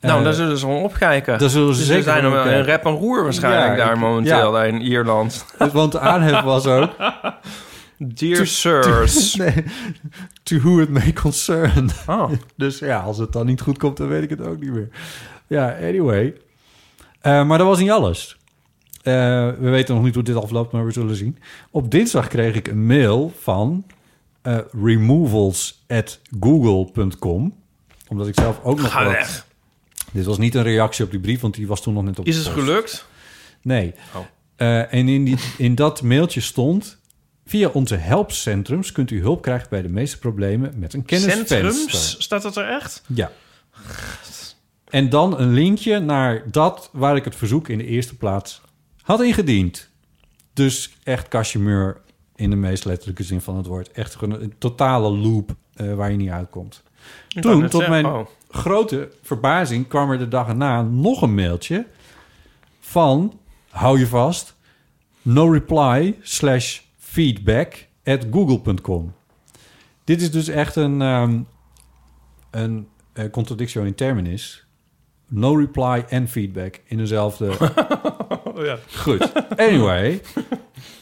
nou, Eh, daar zullen ze wel opkijken. daar zullen ze dus zeker er zijn een opkijken. rep en roer waarschijnlijk Ja, daar momenteel in Ierland. Want de aanhef was ook... Dear sirs. nee, to who it may concern. Oh. Dus ja, als het dan niet goed komt, dan weet ik het ook niet meer. Ja, anyway. Eh, maar dat was niet alles. Eh, we weten nog niet hoe dit afloopt, maar we zullen zien. Op dinsdag kreeg ik een mail van eh, removals@google.com, omdat ik zelf ook nog Ga weg. Dit was niet een reactie op die brief, want die was toen nog net op. Is het gelukt? Nee. Oh. En in, die, in dat mailtje stond... Via onze helpcentrums kunt u hulp krijgen bij de meeste problemen met een kennisvenster. Centrums? Staat dat er echt? Ja. En dan een linkje naar dat waar ik het verzoek in de eerste plaats had ingediend. Dus echt cachemeur in de meest letterlijke zin van het woord. Echt een totale loop eh, waar je niet uitkomt. Ik Toen, tot mijn oh. grote verbazing, kwam er de dag erna nog een mailtje van, hou je vast, no reply slash feedback at google.com. Dit is dus echt een, ehm, een eh, contradictio in terminis. No reply en feedback in dezelfde... Ja. Goed. Anyway.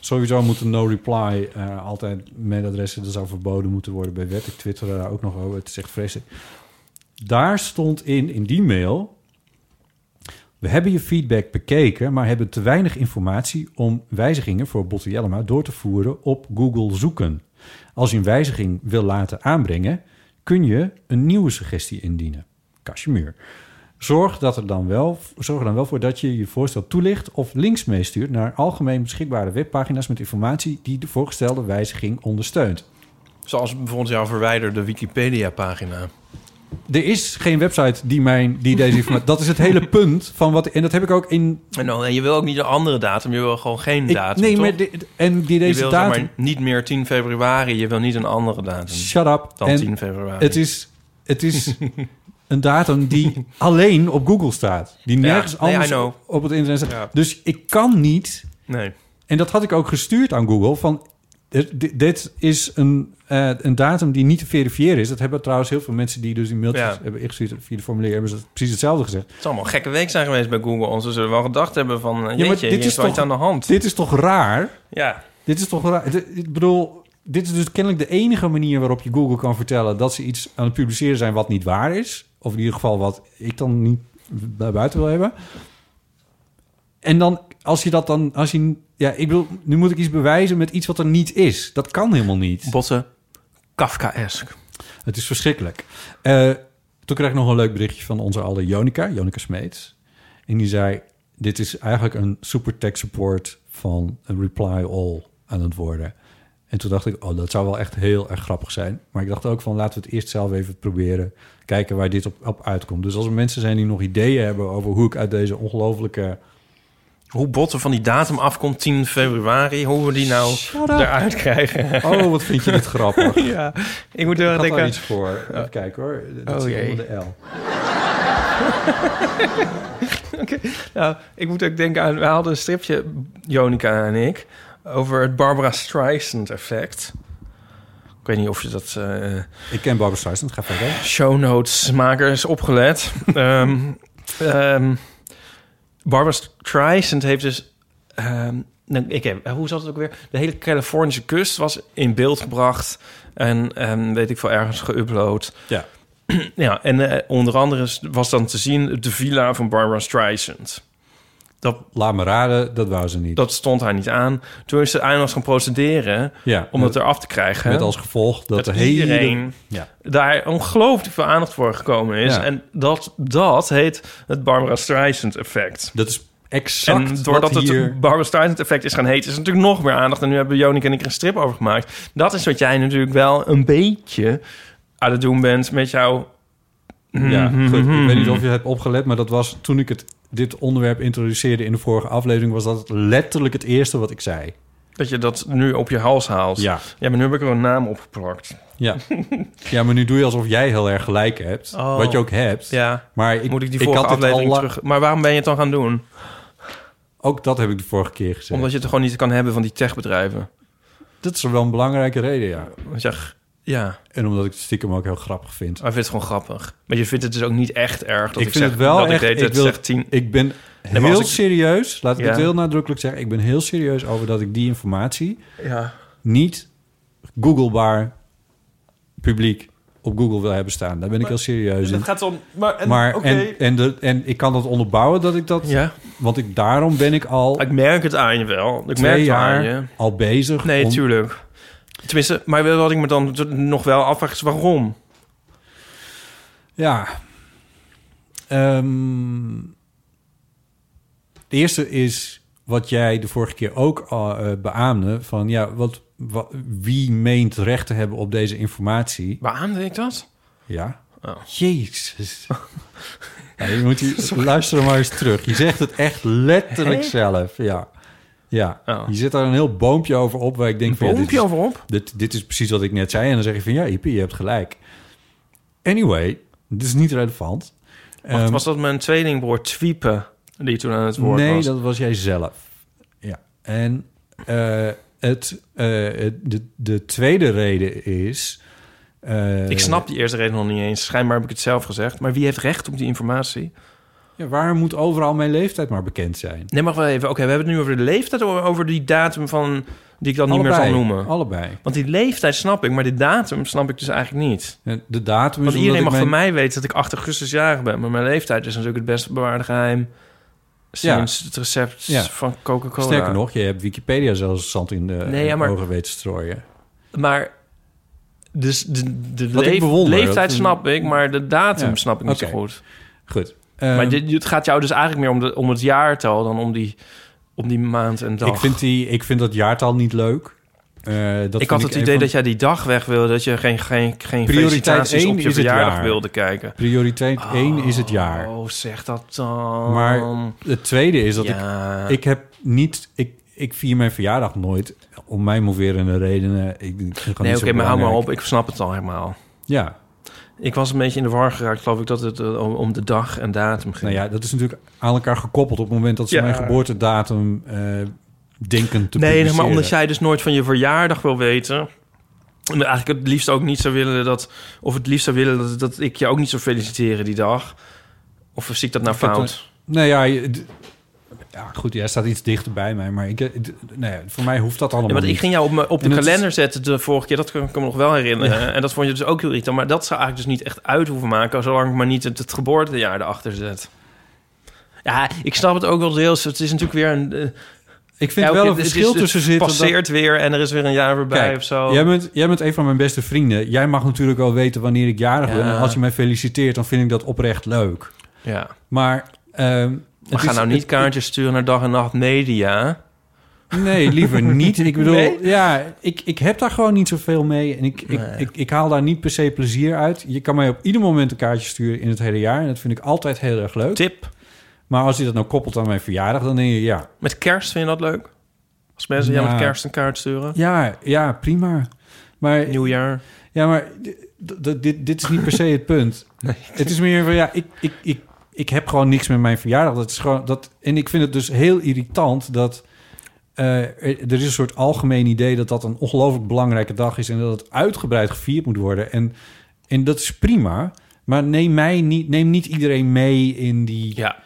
Sowieso moet een no-reply eh, altijd mailadressen... dat zou verboden moeten worden bij wet. Ik twitterde daar ook nog over. Het is echt vreselijk. Daar stond in, in die mail... We hebben je feedback bekeken, maar hebben te weinig informatie... om wijzigingen voor Botte Jellema door te voeren op Google Zoeken. Als je een wijziging wil laten aanbrengen... kun je een nieuwe suggestie indienen. Cashmere. Zorg, dat er dan wel, zorg er dan wel voor dat je je voorstel toelicht of links meestuurt naar algemeen beschikbare webpagina's met informatie die de voorgestelde wijziging ondersteunt. Zoals bijvoorbeeld jouw verwijderde Wikipedia-pagina. Er is geen website die, mijn, die deze informatie... dat is het hele punt van wat... En dat heb ik ook in... En, dan, en je wil ook niet een andere datum, je wil gewoon geen Ik, datum, nee, toch? maar de- en die je deze zeg datum... maar niet meer 10 februari, je wil niet een andere datum Shut up. dan En 10 februari. Het is, het is een datum die alleen op Google staat. Die nergens anders op, op het internet staat. Ja. Dus ik kan niet... Nee. En dat had ik ook gestuurd aan Google. Van, dit- dit, is een, eh, een datum die niet te verifiëren is. Dat hebben trouwens heel veel mensen die dus die mailtjes Ja. hebben ingestuurd via de formulier... hebben ze precies hetzelfde gezegd. Het zal allemaal gekke week zijn geweest bij Google. Ze zullen wel gedacht hebben van... eh, Jeetje, maar dit is toch- iets aan de hand. Dit is toch raar? Ja. Dit is toch raar? Ik bedoel, dit is dus kennelijk de enige manier waarop je Google kan vertellen dat ze iets aan het publiceren zijn wat niet waar is. Of in ieder geval wat ik dan niet bij buiten wil hebben. En dan, als je dat dan, als je, ja, ik bedoel, nu moet ik iets bewijzen met iets wat er niet is. Dat kan helemaal niet. Botten, Kafkaesk. Het is verschrikkelijk. Eh, toen kreeg ik nog een leuk berichtje van onze alle Jonica, Jonica Smeets. En die zei, dit is eigenlijk een super tech support van een reply all aan het worden. En toen dacht ik, oh, dat zou wel echt heel erg grappig zijn. Maar ik dacht ook van, laten we het eerst zelf even proberen. Kijken waar dit op, op uitkomt. Dus als er mensen zijn die nog ideeën hebben over hoe ik uit deze ongelofelijke... Hoe botten van die datum afkomt, 10 februari. Hoe we die nou eruit krijgen. Oh, wat vind je dit grappig. Ik ja, ik moet had daar denken... iets voor. Even kijken hoor. Dat Oh, jee. onder de L. Nou, ik moet ook denken aan... We hadden een stripje, Jonica en ik... over het Barbara Streisand effect. Ik weet niet of je dat... eh, Ik ken Barbara Streisand, ga verder. show notes makers opgelet. Ehm ehm, Barbara Streisand heeft dus... nou, ik heb, hoe zat het ook weer? De hele Californische kust was in beeld gebracht. En ehm, weet ik veel, ergens geüpload. Ja. ja, en eh, onder andere was dan te zien de villa van Barbara Streisand. Dat, Laat me raden, dat wou ze niet. dat stond haar niet aan. Toen is ze eindelijk gaan procederen ja, om dat eraf te krijgen. Met als gevolg dat, dat de hele... iedereen Ja. daar ongelooflijk veel aandacht voor gekomen is. Ja. En dat, dat heet het Barbara Streisand effect. Dat is exact en doordat wat hier... het Barbara Streisand effect is gaan heten... is natuurlijk nog meer aandacht. En nu hebben Jonik en ik er een strip over gemaakt. Dat is wat jij natuurlijk wel een beetje aan het doen bent met jouw... Ja, Mhm. goed. Ik weet niet of je hebt opgelet, maar dat was toen ik het, dit onderwerp introduceerde in de vorige aflevering, was dat letterlijk het eerste wat ik zei. Dat je dat nu op je hals haalt. Ja. Ja, maar nu heb ik er een naam opgeplakt. Ja. ja, maar nu doe je alsof jij heel erg gelijk hebt. Oh. Wat je ook hebt. Ja, Maar ik, moet ik die vorige aflevering al, terug... Maar waarom ben je het dan gaan doen? Ook dat heb ik de vorige keer gezegd. Omdat je het gewoon niet kan hebben van die techbedrijven. Dat is wel een belangrijke reden, ja. Want je, ja, En omdat ik het stiekem ook heel grappig vind. maar ik vind het gewoon grappig. Maar je vindt het dus ook niet echt erg dat ik, ik vind zeg, het wel dat echt... ik deed het wil, tien... ik ben heel ik- serieus, laat ik Ja. het heel nadrukkelijk zeggen. Ik ben heel serieus over dat ik die informatie Ja. niet googlebaar publiek op Google wil hebben staan. Daar ben ik heel serieus in. Dat gaat om... Maar, en, Maar oké. en, en, de, en ik kan dat onderbouwen dat ik dat... Ja, Want ik, daarom ben ik al ik merk het aan je wel. Ik merk het aan je. al bezig. Nee, om- tuurlijk. Tenminste, maar wat ik me dan nog wel afvraag is waarom? Ja. Ehm, de eerste is wat jij de vorige keer ook eh, beaamde. Van ja, wat, wa- wie meent recht te hebben op deze informatie? Waarom ik dat? Ja. Oh. Jezus. Ja, je moet hier, luister maar eens terug. Je zegt het echt letterlijk zelf. Ja. Ja. Oh. Je zet daar een heel boompje over op waar ik denk van... ja, dit Boompje is- overop? dit, dit is precies wat ik net zei. En dan zeg je van, ja, Ipe, je hebt gelijk. Anyway, dit is niet relevant. Wacht, Ehm, was dat mijn tweelingbroer Twiepe die toen aan het woord nee, was? dat was jij zelf. Ja. En eh, het, eh, het- de, de tweede reden is... eh, Ik snap die eerste reden nog niet eens. Schijnbaar heb ik het zelf gezegd. Maar wie heeft recht op die informatie? Ja, waar moet overal mijn leeftijd maar bekend zijn? Nee, mag wel even. Oké, we hebben het nu over de leeftijd of over die datum van die ik dan niet meer zal noemen. Allebei. Want die leeftijd snap ik, maar die datum snap ik dus eigenlijk niet. Ja, De datum is Want iedereen mag ik van mijn- mij weten dat ik 8 augustus jarig ben. Maar mijn leeftijd is natuurlijk het best bewaarde geheim. Sinds het recept Ja. van Coca-Cola. Sterker nog, je hebt Wikipedia zelfs zand in de Nee, ja, maar- ogen weten te strooien. Maar dus de, de leef- bewonder, leeftijd dat- snap ik, maar de datum Ja, snap ik niet zo goed. Goed. Maar Ehm, dit, het gaat jou dus eigenlijk meer om, de, om het jaartal dan om die, om die maand en dag. ik, vind die, ik vind dat jaartal niet leuk. Eh, dat ik had het idee van- dat jij die dag weg wilde, dat je geen, geen, geen Prioriteit één op je is het verjaardag jaar. wilde kijken. Prioriteit 1 is het jaar. Oh, zeg dat dan. Maar het tweede is dat ja. ik... Ik heb niet... Ik, ik vier mijn verjaardag nooit om mij moverende redenen. Ik, ik Nee, oké, maar hou maar op. Ik snap het al helemaal. Ja, Ik was een beetje in de war geraakt, geloof ik, dat het eh, om- de dag en datum ging. nou ja, dat is natuurlijk aan elkaar gekoppeld op het moment dat ze Ja. mijn geboortedatum eh, denken te nee, nee, maar omdat jij dus nooit van je verjaardag wil weten... En eigenlijk het liefst ook niet zou willen dat... Of het liefst zou willen dat, dat ik je ook niet zou feliciteren die dag. Of zie ik dat nou fout? Nee, ja, je- d- ja, goed, jij staat iets dichter bij mij, maar ik, eh, nee, voor mij hoeft dat allemaal Ja, want ik ging jou op, me- op de En het kalender zetten de vorige keer. Dat kan ik me nog wel herinneren. En dat vond je dus ook heel irritant. Maar dat zou eigenlijk dus niet echt uit hoeven maken... zolang ik maar niet het, het geboortejaar erachter zet. Ja, ik snap het ook wel deels. Het is natuurlijk weer een... eh, Ik vind wel een het is- verschil het tussen zitten. dat- passeert weer en er is weer een jaar voorbij Kijk, of zo. Jij bent, jij bent een van mijn beste vrienden. Jij mag natuurlijk wel weten wanneer ik jarig ben. En als je mij feliciteert, dan vind ik dat oprecht leuk. Ja. Maar... ehm, We is- nou niet kaartjes sturen naar dag en nacht media. Nee, liever niet. Ik bedoel, Nee? ja, ik, ik heb daar gewoon niet zoveel mee. En ik, ik, Nee. ik, ik haal daar niet per se plezier uit. Je kan mij op ieder moment een kaartje sturen in het hele jaar. En dat vind ik altijd heel erg leuk. Tip. Maar als je dat nou koppelt aan mijn verjaardag, dan denk je ja. Met kerst vind je dat leuk? Als mensen jou Ja. met kerst een kaart sturen? Ja, ja, prima. Maar, Nieuwjaar? ja, maar dit, dit is niet per se het punt. Het is meer van ja, ik, ik, ik, ik heb gewoon niks met mijn verjaardag. Dat is gewoon dat. En ik vind het dus heel irritant dat. eh, er, is een soort algemeen idee dat dat een ongelooflijk belangrijke dag is en dat het uitgebreid gevierd moet worden. En, en dat is prima. Maar neem mij niet, neem niet iedereen mee in die. Ja.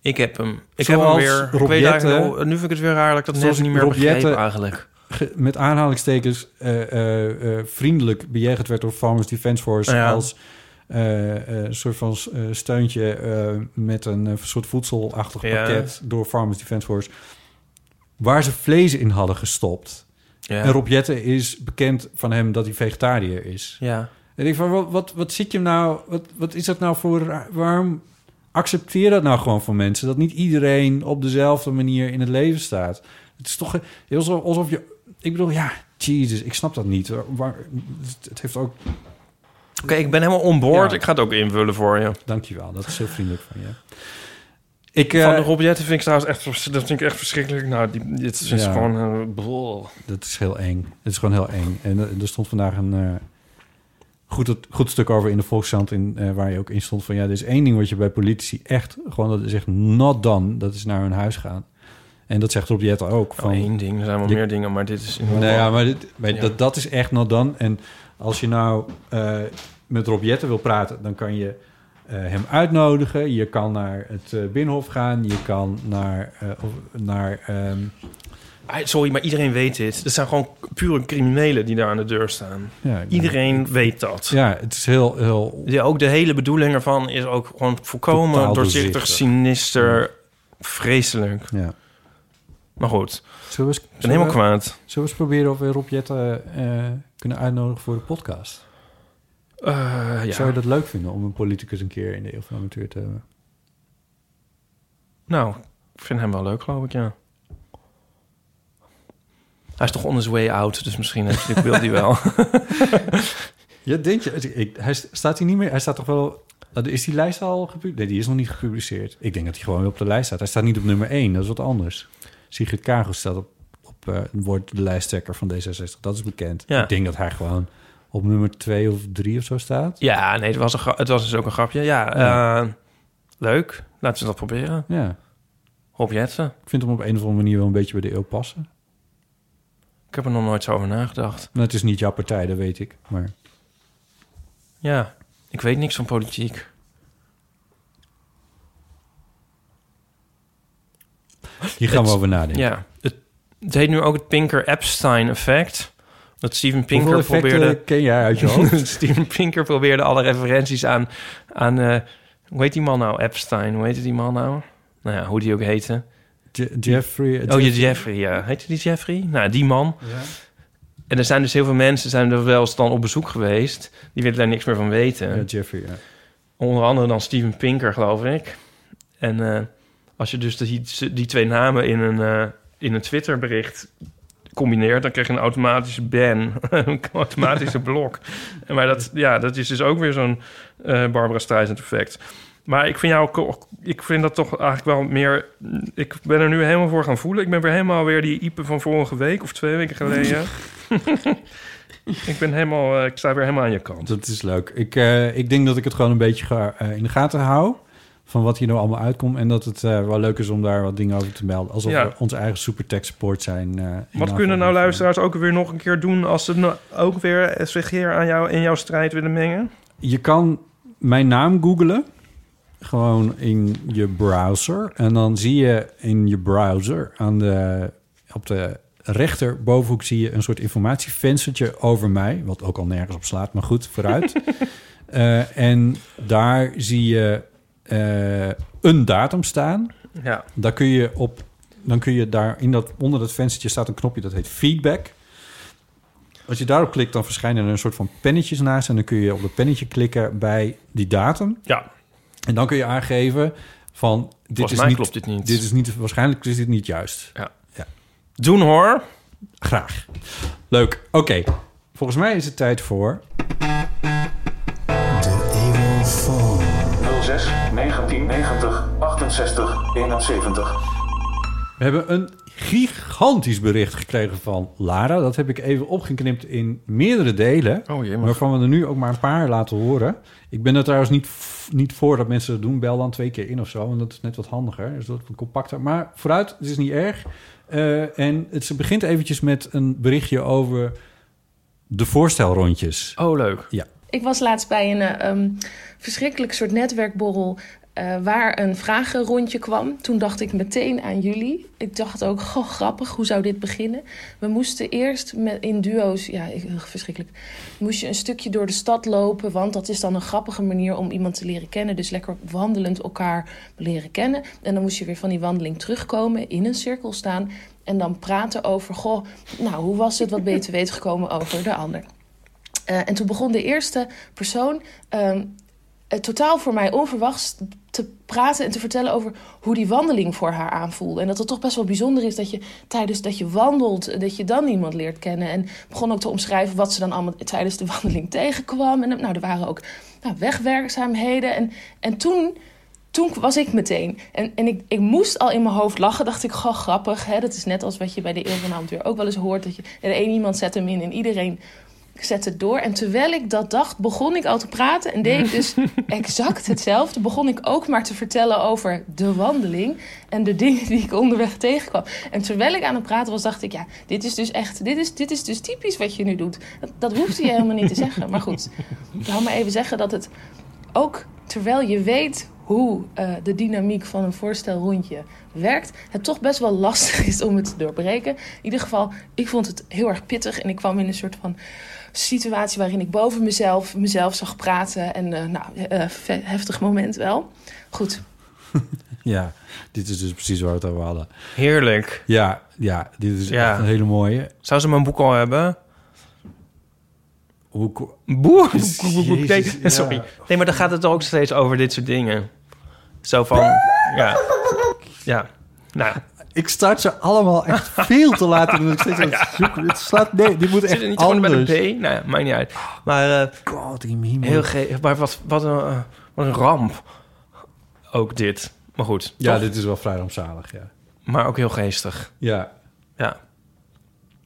Ik heb hem. Ik heb hem weer. Ik Rob weet Jetten. eigenlijk wel- nu vind ik het weer raar dat ik dat net niet meer Rob Jetten. eigenlijk. ge- met aanhalingstekens eh, eh, vriendelijk bejegend werd door Farmers Defence Force Ja. als een soort van eh, steuntje eh, met een eh, soort voedselachtig Ja. pakket door Farmers Defence Force, waar ze vlees in hadden gestopt. Ja. En Rob Jetten is bekend van hem dat hij vegetariër is. ja. En ik van, wat, wat, wat zit je nou, wat, wat is dat nou voor, waarom accepteer dat nou gewoon van mensen? Dat niet iedereen op dezelfde manier in het leven staat. Het is toch alsof je, ik bedoel, ja, Jesus, ik snap dat niet. Waar, het heeft ook, Oké, ik ben helemaal on board. Ja. Ik ga het ook invullen voor je. dankjewel, dat is heel vriendelijk van je. Ik, Van eh, de Rob Jetten vind ik trouwens echt, dat vind ik echt verschrikkelijk. Nou, die, dit is Ja. gewoon... eh, brrr. dat is heel eng. Het is gewoon heel eng. En eh, er stond vandaag een eh, goed, goed stuk over in de Volkskrant... In, eh, waar je ook in stond van... ja, er is één ding wat je bij politici echt... gewoon dat is echt not done. Dat is naar hun huis gaan. En dat zegt Rob Jetten ook. Van Van, één ding, er zijn wel Je- meer dingen, maar dit is... Nee, ja, maar, dit, maar Ja. Dat, dat is echt not done. En als je nou eh, met Rob Jetten wil praten... dan kan je eh, hem uitnodigen. Je kan naar het eh, Binnenhof gaan. Je kan naar... naar ehm, Ah, Sorry, maar iedereen weet dit. Het zijn gewoon pure criminelen die daar aan de deur staan. ja, Iedereen weet dat. Ja, het is heel... heel Ja, ook de hele bedoeling ervan is ook gewoon Totaal doorzichtig, doorzichtig. sinister, vreselijk. ja. Maar goed, Zullen we, eens, ik ben helemaal kwaad. zullen we eens proberen of we Rob Jetten kunnen uitnodigen voor de podcast? Eh, ja. Zou je dat leuk vinden om een politicus een keer in de eeuw van amateur te hebben? Nou, ik vind hem wel leuk, geloof ik, ja. Hij is toch on his way out, dus misschien wil hij wel. Ja, denk je? Ik, hij st- staat hij niet meer? Hij staat toch wel... Is die lijst al gepubliceerd? Nee, die is nog niet gepubliceerd. Ik denk dat hij gewoon weer op de lijst staat. Hij staat niet op nummer 1, dat is wat anders. Sigrid Kaag staat op, eh, wordt de lijsttrekker van D66. Dat is bekend. Ja. Ik denk dat hij gewoon op nummer 2 of 3 of zo staat. Ja, nee, het was, een het was dus ook een grapje. Ja, Ja. eh, leuk. Laten we dat proberen. Ja. Rob Jetsen. Ik vind hem op een of andere manier wel een beetje bij de eeuw passen. Ik heb er nog nooit zo over nagedacht. Nou, het is niet jouw partij, dat weet ik. Maar Ja, ik weet niks van politiek. Hier gaan we over nadenken. Ja, het, het heet nu ook het Pinker-Epstein-effect. Dat Steven Pinker probeerde... ken jij uit je hoofd? Steven Pinker probeerde alle referenties aan... aan eh, hoe heet die man nou? Epstein. Hoe heette die man nou? Nou ja, hoe die ook heette. Je- Jeffrey... Oh, je Jeffrey, ja. Heette die Jeffrey? Nou, die man. En er zijn dus heel veel mensen... zijn er wel eens dan op bezoek geweest... die willen daar niks meer van weten. Ja, Jeffrey, ja. Onder andere dan Steven Pinker, geloof ik. En eh, als je dus die, die twee namen in een, eh, in een Twitter-bericht combineert... dan krijg je een automatische ban, een automatische blok. Maar dat, ja, dat is dus ook weer zo'n eh, Barbara Streisand-effect. Maar ik vind, jou, ik vind dat toch eigenlijk wel meer... Ik ben er nu helemaal voor gaan voelen. Ik ben weer helemaal weer die Ipe van vorige week of twee weken geleden. ik ben helemaal... eh, ik sta weer helemaal aan je kant. Dat is leuk. Ik, eh, ik denk dat ik het gewoon een beetje ga, in de gaten hou... van wat hier nou allemaal uitkomt... en dat het eh, wel leuk is om daar wat dingen over te melden. Alsof Ja. we onze eigen supertech support zijn. eh, Wat kunnen nou luisteraars ook weer nog een keer doen... als ze nou ook weer zich hier aan jou, in jouw strijd willen mengen? Je kan mijn naam googlen. Gewoon in je browser. En dan zie je in je browser aan de, op de rechterbovenhoek zie je een soort informatievenstertje over mij. Wat ook al nergens op slaat, maar goed, vooruit. Eh, en daar zie je eh, een datum staan. Ja. Daar kun je op, dan kun je daar in dat, onder dat venstertje staat een knopje dat heet feedback. Als je daarop klikt, dan verschijnen er een soort van pennetjes naast. En dan kun je op dat pennetje klikken bij die datum. Ja. En dan kun je aangeven van... Dit Volgens is niet, klopt dit niet. Dit is niet. Waarschijnlijk is dit niet juist. Ja. ja. Doen hoor. Graag. Leuk. Oké. Volgens mij is het tijd voor... 06 1990 68 71. We hebben een gigantisch bericht gekregen van Lara. Dat heb ik even opgeknipt in meerdere delen. Oh. Waarvan we er nu ook maar een paar laten horen. Ik ben er trouwens niet, niet voor dat mensen dat doen. Bel dan twee keer in of zo. Want dat is net wat handiger. Dus dat is wat compacter. Maar vooruit, het is niet erg. Eh, en het, ze begint eventjes met een berichtje over de voorstelrondjes. Oh, leuk. Ja. Ik was laatst bij een eh, ehm, verschrikkelijk soort netwerkborrel eh, waar een vragenrondje kwam. Toen dacht ik meteen aan jullie. Ik dacht ook, goh, grappig, hoe zou dit beginnen? We moesten eerst met, in duo's, ja, verschrikkelijk. Moest je een stukje door de stad lopen, want dat is dan een grappige manier om iemand te leren kennen. Dus lekker wandelend elkaar leren kennen. En dan moest je weer van die wandeling terugkomen, in een cirkel staan. En dan praten over, goh, nou, hoe was het? Wat ben je te weten gekomen over de ander? Eh, en toen begon de eerste persoon ehm, eh, totaal voor mij onverwachts te praten en te vertellen over hoe die wandeling voor haar aanvoelde. En dat het toch best wel bijzonder is dat je tijdens dat je wandelt, dat je dan iemand leert kennen. En begon ook te omschrijven wat ze dan allemaal tijdens de wandeling tegenkwam. En nou, er waren ook nou, wegwerkzaamheden. En, en toen toen was ik meteen. En, en ik, ik moest al in mijn hoofd lachen. Dacht ik, goh, grappig. Hè? Dat is net als wat je bij de Eeuw van de ook wel eens hoort. Dat je, er één iemand zet hem in en iedereen zet het door. En terwijl ik dat dacht, begon ik al te praten. En deed ik dus exact hetzelfde. Begon ik ook maar te vertellen over de wandeling. En de dingen die ik onderweg tegenkwam. En terwijl ik aan het praten was, dacht ik... Ja, dit is dus echt... Dit is, dit is dus typisch wat je nu doet. Dat, dat hoefde je helemaal niet te zeggen. Maar goed, ik wil maar even zeggen dat het ook terwijl je weet hoe eh, de dynamiek van een voorstelrondje werkt, het toch best wel lastig is om het te doorbreken. In ieder geval, ik vond het heel erg pittig en ik kwam in een soort van situatie waarin ik boven mezelf, mezelf zag praten. En eh, nou, eh, heftig moment wel. Goed, Ja, dit is dus precies waar we het over hadden. Heerlijk. Ja, ja dit is Ja. echt een hele mooie. Zou ze mijn boek al hebben? Hoe, ko- Boe. Jezus, Nee, ja. sorry. Nee, maar dan gaat het ook steeds over dit soort dingen. Zo van, ja. Ja. Nou, ik start ze allemaal echt veel te laat. En dan steeds aan het zoeken. Het slaat, nee, dit moet zit echt er niet gewoon bij anders. de B? Nou ja, maakt niet uit. Maar, eh, God, die meme. heel ge maar wat, wat, een, eh, wat een ramp. Ook dit. Maar goed. Ja, toch? dit is wel vrij rampzalig, ja. Maar ook heel geestig. Ja, Ja.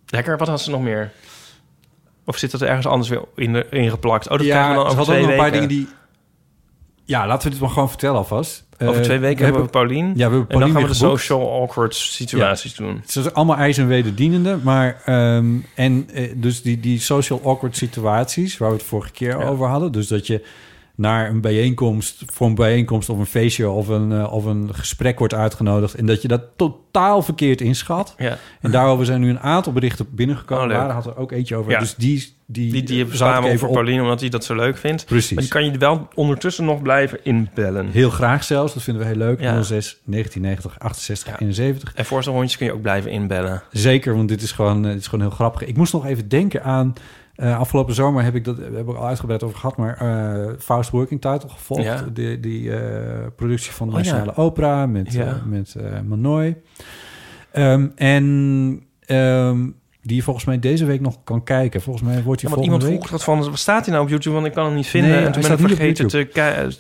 Lekker. Wat had ze nog meer? Of zit dat er ergens anders weer in de, ingeplakt? Oh, dat krijgen we dan over hadden twee een paar dingen die... Ja, laten we dit maar gewoon vertellen alvast. Over Eh, twee weken hebben we Paulien. Ja, we hebben en dan Paulien gaan we de geboekt. social awkward situaties doen. Het zijn allemaal eis en wederdienende, maar... ehm, en eh, dus die, die social awkward situaties... waar we het vorige keer Ja. over hadden... dus dat je naar een bijeenkomst, voor een bijeenkomst of een feestje of een, eh, of een gesprek wordt uitgenodigd. En dat je dat totaal verkeerd inschat. Ja. En daarover zijn nu een aantal berichten binnengekomen. Oh. Daar had er ook eentje over. Ja. Dus die, die, Die, die eh, ik samen over op- Pauline, omdat hij dat zo leuk vindt. Precies. Maar je kan je wel ondertussen nog blijven inbellen. Heel graag zelfs, dat vinden we heel leuk. Ja. 06 1990 68 71. En voorstelhondjes kun je ook blijven inbellen. Zeker, want dit is gewoon, eh, dit is gewoon heel grappig. Ik moest nog even denken aan... eh, afgelopen zomer heb ik dat hebben we al uitgebreid over gehad, maar eh Faust Working Title gevolgd. Ja. Die, die productie van de Oh. Nationale Opera met, Ja. met Manoy. Ehm, en ehm, die je volgens mij deze week nog kan kijken. Volgens mij wordt Ja, hij want volgende iemand week... vroeg dat van, wat staat hij nou op YouTube? Want ik kan hem niet vinden. Nee, en toen hij ben ik staat vergeten te kijken.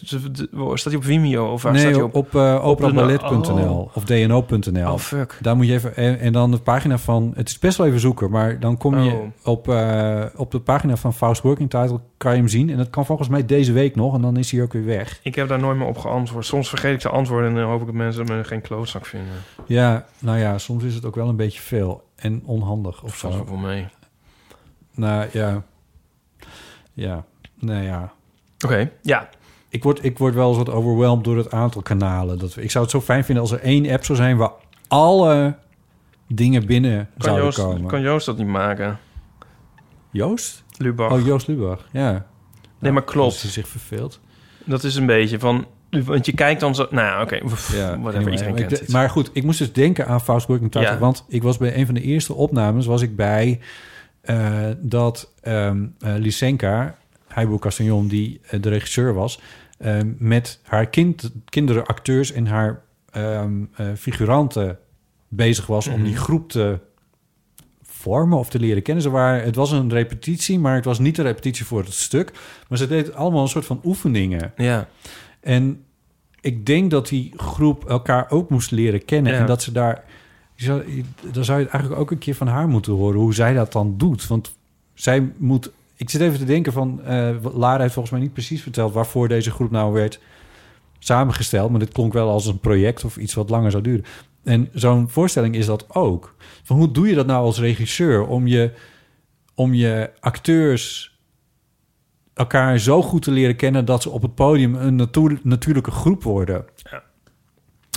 Staat hij op Vimeo? Of waar staat Nee, hij op, op? operaballet.nl oh. of dno.nl. Oh, fuck. Daar moet je even... En, en dan de pagina van... Het is best wel even zoeken, maar dan kom je Oh. op, eh, op de pagina van Faust Working Title... kan je hem zien. En dat kan volgens mij deze week nog. En dan is hij ook weer weg. Ik heb daar nooit meer op geantwoord. Soms vergeet ik te antwoorden en dan hoop ik dat mensen me geen klootzak vinden. Ja, nou ja, soms is het ook wel een beetje veel. En onhandig of zo. voor mee. Nou ja. Ja, nou ja. Oké, ja. Ik word, ik word wel eens wat overweldigd door het aantal kanalen. Dat we, ik zou het zo fijn vinden als er één app zou zijn... waar alle dingen binnen Kan zouden Joost, komen. kan Joost dat niet maken? Joost? Lubach. Oh, Joost Lubach, ja. Nee, maar Als klopt. hij zich verveelt. Dat is een beetje van... Want je kijkt dan zo... Nou, oké. Ja, whatever. Iedereen kent de- het. maar goed, ik moest dus denken aan Faust Working. Ja. Want ik was bij een van de eerste opnames... was ik bij eh, dat ehm eh, Lysenka, Heibo Castagnon... die eh, de regisseur was... eh, met haar kind, kinderen, acteurs en haar ehm, eh, figuranten bezig was... om Mhm. die groep te vormen of te leren kennen. Ze waren, het was een repetitie, maar het was niet een repetitie voor het stuk. Maar ze deed allemaal een soort van oefeningen. Ja. En ik denk dat die groep elkaar ook moest leren kennen. Ja. En dat ze daar... zou- Dan zou je eigenlijk ook een keer van haar moeten horen... hoe zij dat dan doet. Want zij moet... Ik zit even te denken van... eh Lara heeft volgens mij niet precies verteld... waarvoor deze groep nou werd samengesteld. Maar dit klonk wel als een project of iets wat langer zou duren. En zo'n voorstelling is dat ook. Van hoe doe je dat nou als regisseur... om je, om je acteurs elkaar zo goed te leren kennen dat ze op het podium een natuur- natuurlijke groep worden. Ja.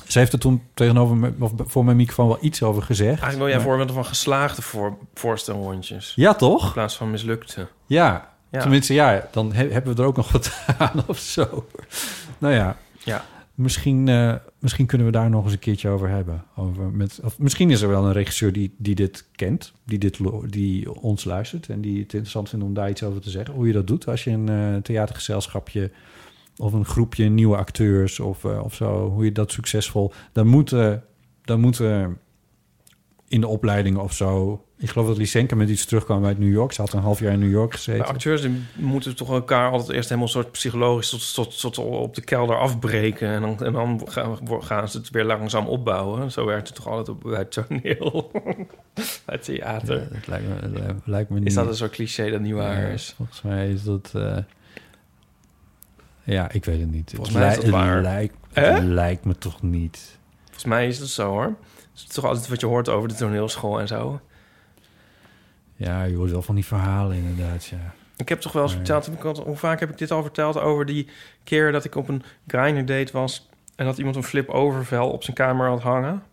Ze heeft er toen tegenover me, of voor mijn microfoon wel iets over gezegd. Eigenlijk wil jij Maar- voorbeelden van geslaagde voor, voorstelrondjes. Ja, In toch? plaats van mislukte. Ja. Ja. Tenminste, ja, dan he- hebben we er ook nog wat aan of zo. Nou ja, Ja. misschien, eh, misschien kunnen we daar nog eens een keertje over hebben. Over met, of misschien is er wel een regisseur die, die dit kent, die, dit, die ons luistert... en die het interessant vindt om daar iets over te zeggen. Hoe je dat doet als je een eh, theatergezelschapje... of een groepje nieuwe acteurs of, eh, of zo... hoe je dat succesvol... dan moeten, dan moeten in de opleidingen of zo... Ik geloof dat Lysenka met iets terugkwam uit New York. Ze had een half jaar in New York gezeten. Maar acteurs die moeten toch elkaar altijd eerst helemaal soort psychologisch tot, tot, tot op de kelder afbreken. En dan, en dan gaan, gaan ze het weer langzaam opbouwen. Zo werkt het toch altijd op, bij toneel, bij theater. Dat lijkt me, dat lijkt- lijkt me niet. Is dat een soort cliché dat niet waar Ja, is? Volgens mij is dat... eh, ja, ik weet het niet. Volgens Het mij is dat waar. Het lijkt, het lijkt me toch niet. Volgens mij is het zo hoor. Is toch altijd wat je hoort over de toneelschool en zo. Ja, je hoort wel van die verhalen inderdaad, ja. Ik heb toch wel eens verteld, hoe vaak heb ik dit al verteld over die keer dat ik op een grinder date was en dat iemand een flip-overvel op zijn kamer had hangen?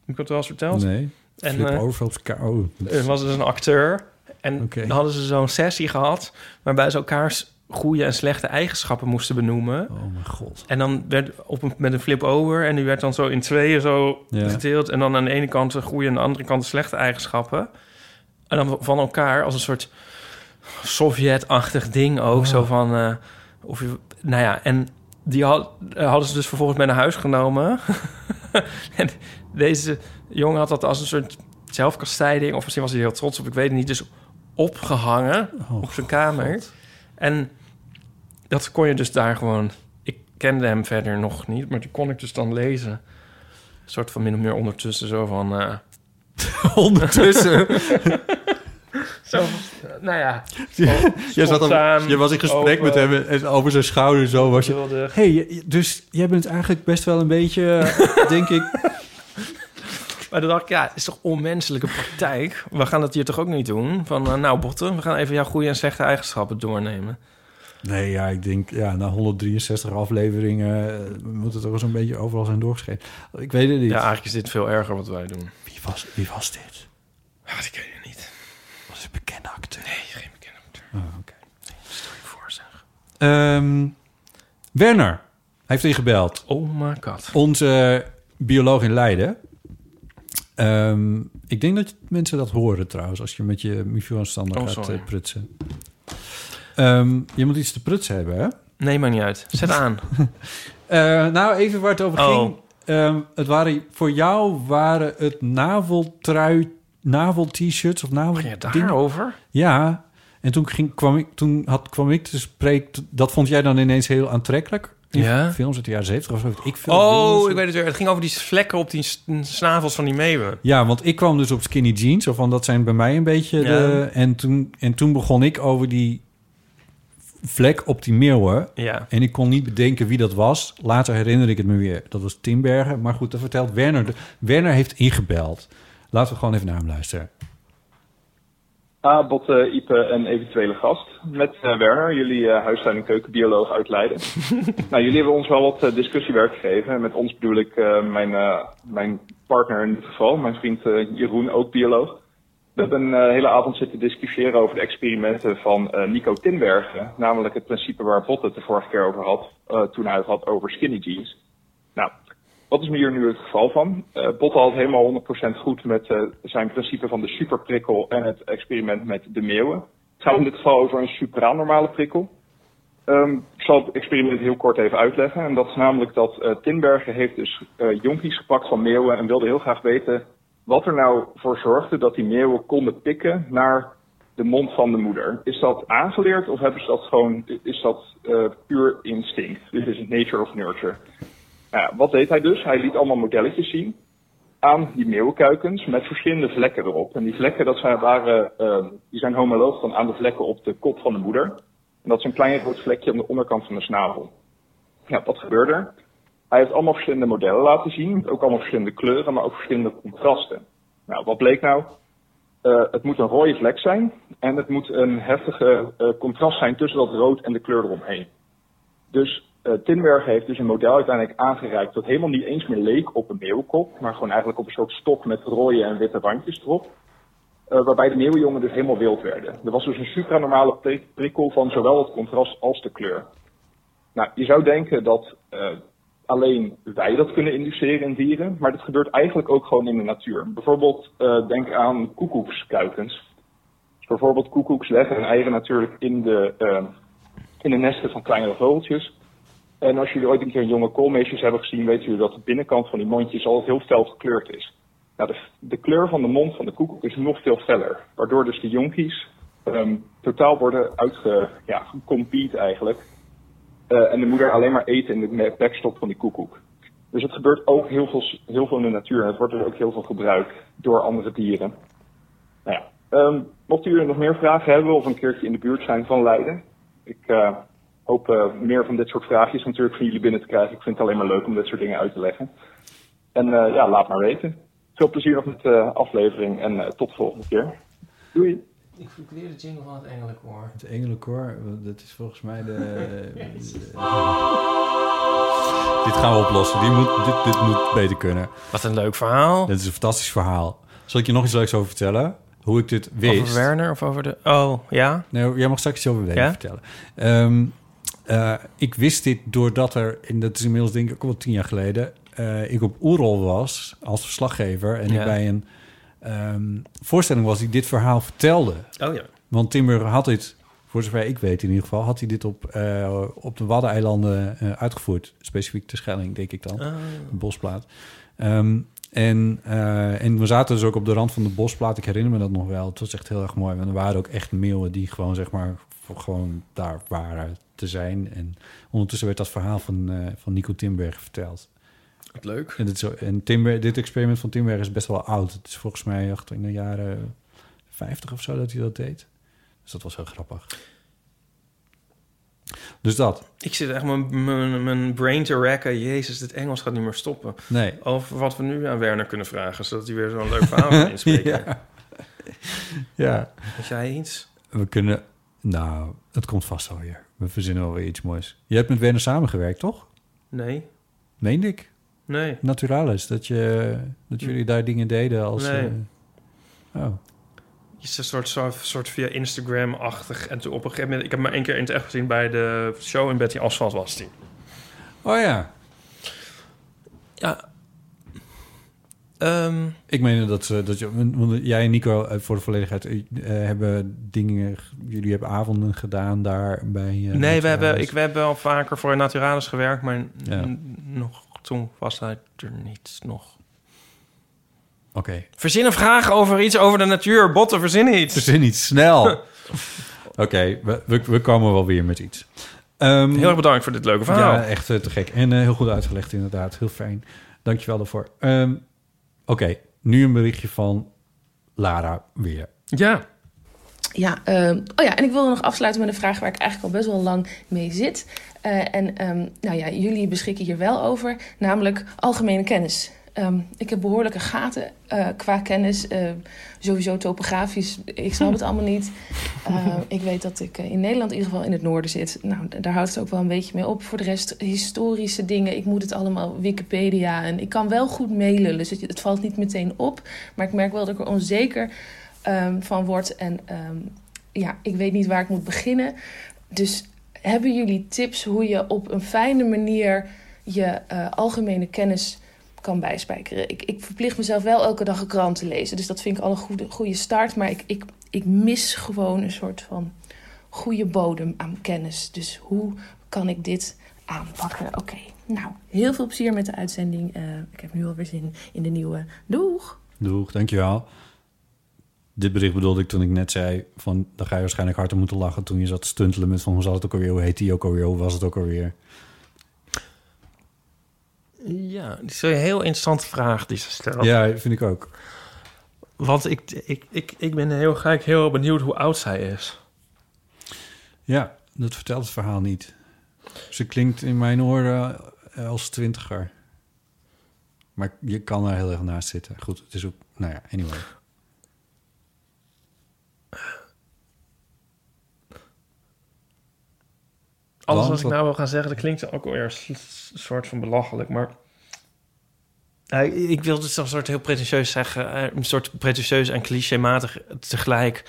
Heb ik dat wel eens verteld? Nee. En, Flip eh, op z'n ka- oh, was dus een acteur en dan hadden ze zo'n sessie gehad waarbij ze elkaars goede en slechte eigenschappen moesten benoemen. Oh mijn god. En dan werd op een, met een flip-over en die werd dan zo in tweeën zo Ja. gedeeld. En dan aan de ene kant de goede en aan de andere kant de slechte eigenschappen. En dan van elkaar als een soort Sovjet-achtig ding ook. Oh. Zo van, eh, of je, nou ja, en die had, eh, hadden ze dus vervolgens mee naar huis genomen. en deze jongen had dat als een soort zelfkastijding, of misschien was hij heel trots op, ik weet het niet, dus opgehangen Oh, op zijn kamer. En dat kon je dus daar gewoon. Ik kende hem verder nog niet, maar die kon ik dus dan lezen. Een soort van min of meer ondertussen zo van. eh, Ondertussen. zo, nou ja. je, zat al- spontaan, je was in gesprek met hem en over zijn schouder zo was je... hey, dus jij bent eigenlijk best wel een beetje, denk ik... Maar dan dacht ik, ja, het is toch onmenselijke praktijk. We gaan dat hier toch ook niet doen? Van, eh, nou Botten, we gaan even jouw goede en slechte eigenschappen doornemen. Nee, ja, ik denk, ja, na 163 afleveringen eh, moet het toch wel zo'n beetje overal zijn doorgeschreven. Ik weet het niet. Ja, eigenlijk is dit veel erger wat wij doen. Wie was, wie was dit? Ja, dat ken je niet. Was het een bekende acteur? Nee, geen bekende acteur. Oh, oké. Stel je voor, zeg. Ehm, Werner heeft ingebeld. Oh my god. Onze bioloog in Leiden. Ehm, ik denk dat mensen dat horen trouwens, als je met je microfoonstander Oh, gaat sorry. eh, prutsen. Ehm, je moet iets te prutsen hebben, hè? Nee, maakt niet uit. Zet aan. Eh, nou, even waar het over Oh. ging. Ehm, het waren, voor jou waren het naveltrui, navel-t-shirts of navel... Ging het daarover? Ja, en toen, ging, kwam, ik, toen had, kwam ik te spreken... Dat vond jij dan ineens heel aantrekkelijk? Ja. Films uit de jaren 70 of zo. Ik veel Oh, ik weet het weer. Het ging over die vlekken op die snavels van die meeuwen. Ja, want ik kwam dus op skinny jeans. Of van dat zijn bij mij een beetje Ja. de... En toen, en toen begon ik over die vlek op die meeuwen. Ja. En ik kon niet bedenken wie dat was. Later herinner ik het me weer. Dat was Timbergen. Maar goed, dat vertelt Werner. Werner heeft ingebeld. Laten we gewoon even naar hem luisteren. Ah, Botte, Ipe en eventuele gast. Met eh, Werner, jullie eh, huistuin- en keukenbioloog uit Leiden. nou, jullie hebben ons wel wat eh, discussiewerk gegeven. En met ons bedoel ik eh, mijn, eh, mijn partner in dit geval, mijn vriend eh, Jeroen, ook bioloog. We hebben een eh, hele avond zitten discussiëren over de experimenten van eh, Nico Tinbergen. Namelijk het principe waar Botte het de vorige keer over had, eh, toen hij het had over skinny jeans. Nou, wat is hier nu het geval van? Eh Botte had helemaal 100% goed met zijn principe van de superprikkel en het experiment met de meeuwen. Het gaat in dit geval over een supranormale prikkel. Ehm, ik zal het experiment heel kort even uitleggen. En dat is namelijk dat Tinbergen heeft dus jonkies gepakt van meeuwen en wilde heel graag weten wat er nou voor zorgde dat die meeuwen konden pikken naar de mond van de moeder. Is dat aangeleerd of hebben ze dat gewoon, is dat eh, puur instinct? Dit is nature of nurture. Nou wat deed hij dus? Hij liet allemaal modelletjes zien aan die meeuwenkuikens met verschillende vlekken erop. En die vlekken dat zijn, waren, eh, die zijn homoloog dan aan de vlekken op de kop van de moeder. En dat is een klein rood vlekje aan de onderkant van de snavel. Ja, wat gebeurde er? Hij heeft allemaal verschillende modellen laten zien, ook allemaal verschillende kleuren, maar ook verschillende contrasten. Nou, wat bleek nou? Eh, het moet een rode vlek zijn en het moet een heftige eh, contrast zijn tussen dat rood en de kleur eromheen. Dus eh Tinbergen heeft dus een model uiteindelijk aangereikt dat helemaal niet eens meer leek op een meeuwenkop, maar gewoon eigenlijk op een soort stok met rode en witte randjes erop. Waarbij de meeuwenjongen dus helemaal wild werden. Er was dus een supranormale pri- prikkel van zowel het contrast als de kleur. Nou, je zou denken dat alleen wij dat kunnen induceren in dieren, maar dat gebeurt eigenlijk ook gewoon in de natuur. Bijvoorbeeld, eh, denk aan koekoekskuikens. Bijvoorbeeld koekoeks leggen hun eieren natuurlijk in de, eh, in de nesten van kleinere vogeltjes. En als jullie ooit een keer een jonge koolmeesjes hebben gezien, weten jullie dat de binnenkant van die mondjes altijd heel fel gekleurd is. Nou, de, de kleur van de mond van de koekoek is nog veel feller. Waardoor dus de jonkies ehm, totaal worden uitge, ja, eigenlijk. Eh, en de moeder alleen maar eten in de stopt van die koekoek. Dus het gebeurt ook heel veel, heel veel in de natuur. En het wordt dus ook heel veel gebruikt door andere dieren. Nou ja, ehm, mochten jullie nog meer vragen hebben of een keertje in de buurt zijn van Leiden. Ik eh, hoop eh, meer van dit soort vraagjes natuurlijk van jullie binnen te krijgen. Ik vind het alleen maar leuk om dit soort dingen uit te leggen. En ja, laat maar weten. Veel plezier nog met de aflevering en tot de volgende keer. Doei! Ik zoek weer de jingle van het Engelenkoor. Het Engelenkoor, dat is volgens mij de... dit gaan we oplossen. Die moet, dit, dit moet beter kunnen. Wat een leuk verhaal. Dit is een fantastisch verhaal. Zal ik je nog iets leuks over vertellen? Hoe ik dit wist? Over Werner of over de... Oh, ja? Nee, jij mag straks iets over Werner Ja? vertellen. Ehm, eh, ik wist dit doordat er, en dat is inmiddels denk ik ook wel tien jaar geleden, eh, ik op Oerol was als verslaggever en Ja. ik bij een ehm, voorstelling was die dit verhaal vertelde. Oh ja. Want Timber had dit, voor zover ik weet in ieder geval, had hij dit op, eh, op de Waddeneilanden eh, uitgevoerd. Specifiek te Schelling, denk ik dan. Ah. Een bosplaat. Ehm, en, eh, en we zaten dus ook op de rand van de bosplaat. Ik herinner me dat nog wel. Het was echt heel erg mooi. Want er waren ook echt meeuwen die gewoon, zeg maar, gewoon daar waren te zijn. En ondertussen werd dat verhaal van, van Nico Timberg verteld. Wat leuk. En, dit, zo, en Timber, dit experiment van Timberg is best wel oud. Het is volgens mij echt in de jaren 50 of zo dat hij dat deed. Dus dat was heel grappig. Dus dat. Ik zit echt mijn, mijn, mijn brain te racken. Jezus, dit Engels gaat niet meer stoppen. Nee. Over wat we nu aan Werner kunnen vragen, zodat hij weer zo'n leuk verhaal kan inspreken. ja. ja. Jij iets? We kunnen... Nou, het komt vast wel weer. We verzinnen wel weer iets moois. Je hebt met Werner samengewerkt, toch? Nee. Meende ik? Nee. Naturalis, dat, je, dat jullie daar dingen deden als... Nee. eh, oh, Het is een soort, soort, soort via Instagram-achtig. En toen op een gegeven moment... Ik heb maar één keer in het echt gezien bij de show in Betty Asphalt was die. oh ja. Ja. Ehm, Ik meen dat, ze dat je, want jij en Nico, eh, voor de volledigheid, eh, hebben dingen... Jullie hebben avonden gedaan daar bij... eh, nee, we hebben, ik, we hebben al vaker voor Naturalis gewerkt, maar Ja. nog, toen was hij er niet nog. Oké. Verzin een vraag over iets over de natuur. Botten, verzin iets. Verzin niet snel. Oké, we, we, we komen wel weer met iets. Ehm, Heel erg bedankt voor dit leuke verhaal. Ja, echt eh, te gek. En eh, heel goed uitgelegd inderdaad. Heel fijn. Dankjewel daarvoor. Ehm, Oké, nu een berichtje van Lara weer. Ja. Ja, ehm, oh ja, en ik wilde nog afsluiten met een vraag waar ik eigenlijk al best wel lang mee zit. Eh, en ehm, nou ja, jullie beschikken hier wel over, namelijk algemene kennis. Ehm, ik heb behoorlijke gaten eh, qua kennis, eh, sowieso topografisch. Ik snap het allemaal niet. Ik weet dat ik in Nederland in ieder geval in het noorden zit. Nou, daar houdt het ook wel een beetje mee op. Voor de rest, historische dingen, ik moet het allemaal Wikipedia. En ik kan wel goed mailen, dus het, het valt niet meteen op. Maar ik merk wel dat ik er onzeker ehm, van word. En ja, ik weet niet waar ik moet beginnen. Dus hebben jullie tips hoe je op een fijne manier je eh, algemene kennis kan bijspijkeren? Ik, ik verplicht mezelf wel elke dag een krant te lezen. Dus dat vind ik al een goede, goede start. Maar ik, ik, ik mis gewoon een soort van goede bodem aan kennis. Dus hoe kan ik dit aanpakken? Oké, nou, heel veel plezier met de uitzending. Eh, ik heb nu alweer zin in de nieuwe. Doeg! Doeg, dankjewel. Dit bericht bedoelde ik toen ik net zei... van dan ga je waarschijnlijk harder moeten lachen... toen je zat te stuntelen met van hoe zat het ook alweer... hoe heet die ook alweer, hoe was het ook alweer... Ja, het is een heel interessante vraag die ze stelt. Ja, vind ik ook. Want ik, ik, ik, ik ben heel, gelijk heel benieuwd hoe oud zij is. Ja, dat vertelt het verhaal niet. Ze klinkt in mijn oren eh, als twintiger. Maar je kan er heel erg naast zitten. Goed, het is ook... Nou ja, anyway. Alles Want wat ik nou wil gaan zeggen, dat klinkt ook weer een soort van belachelijk. Maar Ja, ik wil dus een soort heel pretentieus zeggen, eh, een soort pretentieus en clichématig tegelijk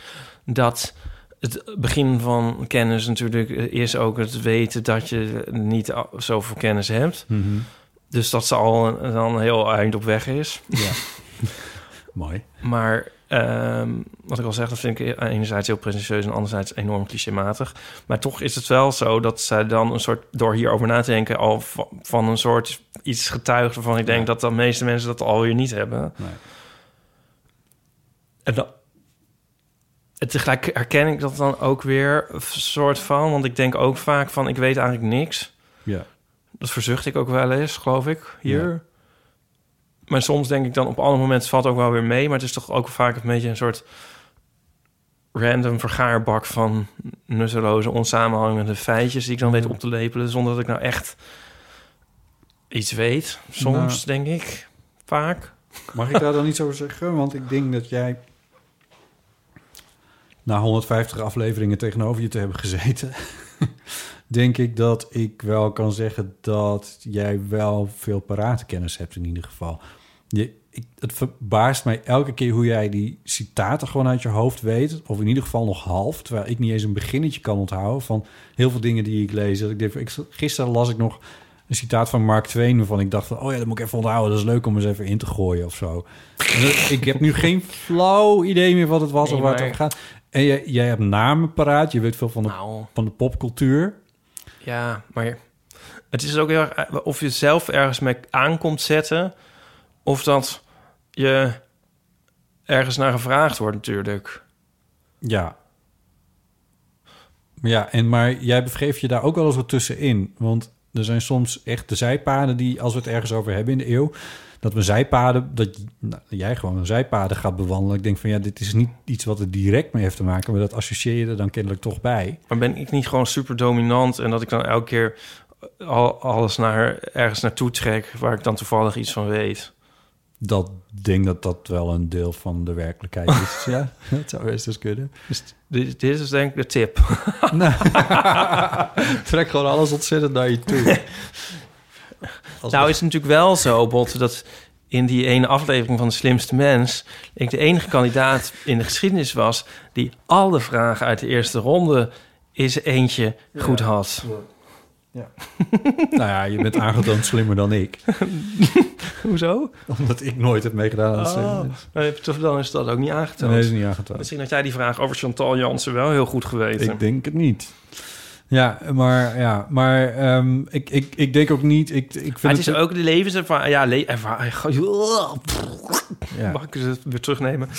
dat het begin van kennis natuurlijk is ook het weten dat je niet zoveel kennis hebt. Mhm. Dus dat ze al een- dan heel eind op weg is. Ja. Mooi. Maar ehm, wat ik al zeg, dat vind ik enerzijds heel pretentieus en anderzijds enorm clichématig. Maar toch is het wel zo dat zij dan een soort, door hierover na te denken, al va- van een soort iets getuigt waarvan ik denk dat de meeste mensen dat alweer niet hebben. Nee. En, dan, en tegelijk herken ik dat dan ook weer een soort van, want ik denk ook vaak van, ik weet eigenlijk niks. Ja. Dat verzucht ik ook wel eens, geloof ik, hier. Maar soms denk ik dan op andere momenten valt ook wel weer mee. Maar het is toch ook vaak een beetje een soort random vergaarbak van nutteloze, onsamenhangende feitjes die ik dan weet op te lepelen zonder dat ik nou echt iets weet. Soms denk ik, vaak. Mag ik daar dan iets over zeggen? Want ik denk dat jij na 150 afleveringen tegenover je te hebben gezeten, denk ik dat ik wel kan zeggen dat jij wel veel paratenkennis hebt in ieder geval. Je, ik, het verbaast mij elke keer hoe jij die citaten gewoon uit je hoofd weet, of in ieder geval nog half, terwijl ik niet eens een beginnetje kan onthouden van heel veel dingen die ik lees. Dat ik denk, ik, gisteren las ik nog een citaat van Mark Twain waarvan ik dacht, van, oh ja, dat moet ik even onthouden. Dat is leuk om eens even in te gooien of zo. Ik heb nu geen flauw idee meer wat het was Nee, of waar het over gaat. En jij, jij hebt namen paraat. Je weet veel van de, Nou. van de popcultuur. Ja, maar het is ook heel erg eh, of je zelf ergens mee aankomt zetten... of dat je ergens naar gevraagd wordt natuurlijk. Ja. Ja, en maar jij begeeft je daar ook wel eens wat tussenin. Want er zijn soms echt de zijpaden die, als we het ergens over hebben in de eeuw, dat we zijpaden, dat nou, jij gewoon een zijpaden gaat bewandelen. Ik denk van ja, dit is niet iets wat er direct mee heeft te maken, maar dat associeer je er dan kennelijk toch bij. Maar ben ik niet gewoon super dominant... en dat ik dan elke keer al, alles naar, ergens naartoe trek... waar ik dan toevallig iets van weet? dat denk dat dat wel een deel van de werkelijkheid is. ja, dat zou best eens kunnen. Dus dit, dit is denk ik de tip. Trek gewoon alles ontzettend naar je toe. Als nou is het natuurlijk wel zo, Bot, dat in die ene aflevering van De Slimste Mens... ik de enige kandidaat in de geschiedenis was... die alle vragen uit de eerste ronde is eentje goed had. Ja. nou ja, je bent aangetoond slimmer dan ik. Hoezo? Omdat ik nooit heb meegedaan aan Oh, slimmer. nee, toch, dan is dat ook niet aangetoond. Nee, is niet aangetoond. Misschien had jij die vraag over Chantal Jansen wel heel goed geweten. Ik denk het niet. Ja, maar, ja, maar ehm, ik, ik, ik denk ook niet... Ik, ik vind Maar het is ook de levenservaring. Ja, le ervaring. Ja. Mag ik het weer terugnemen?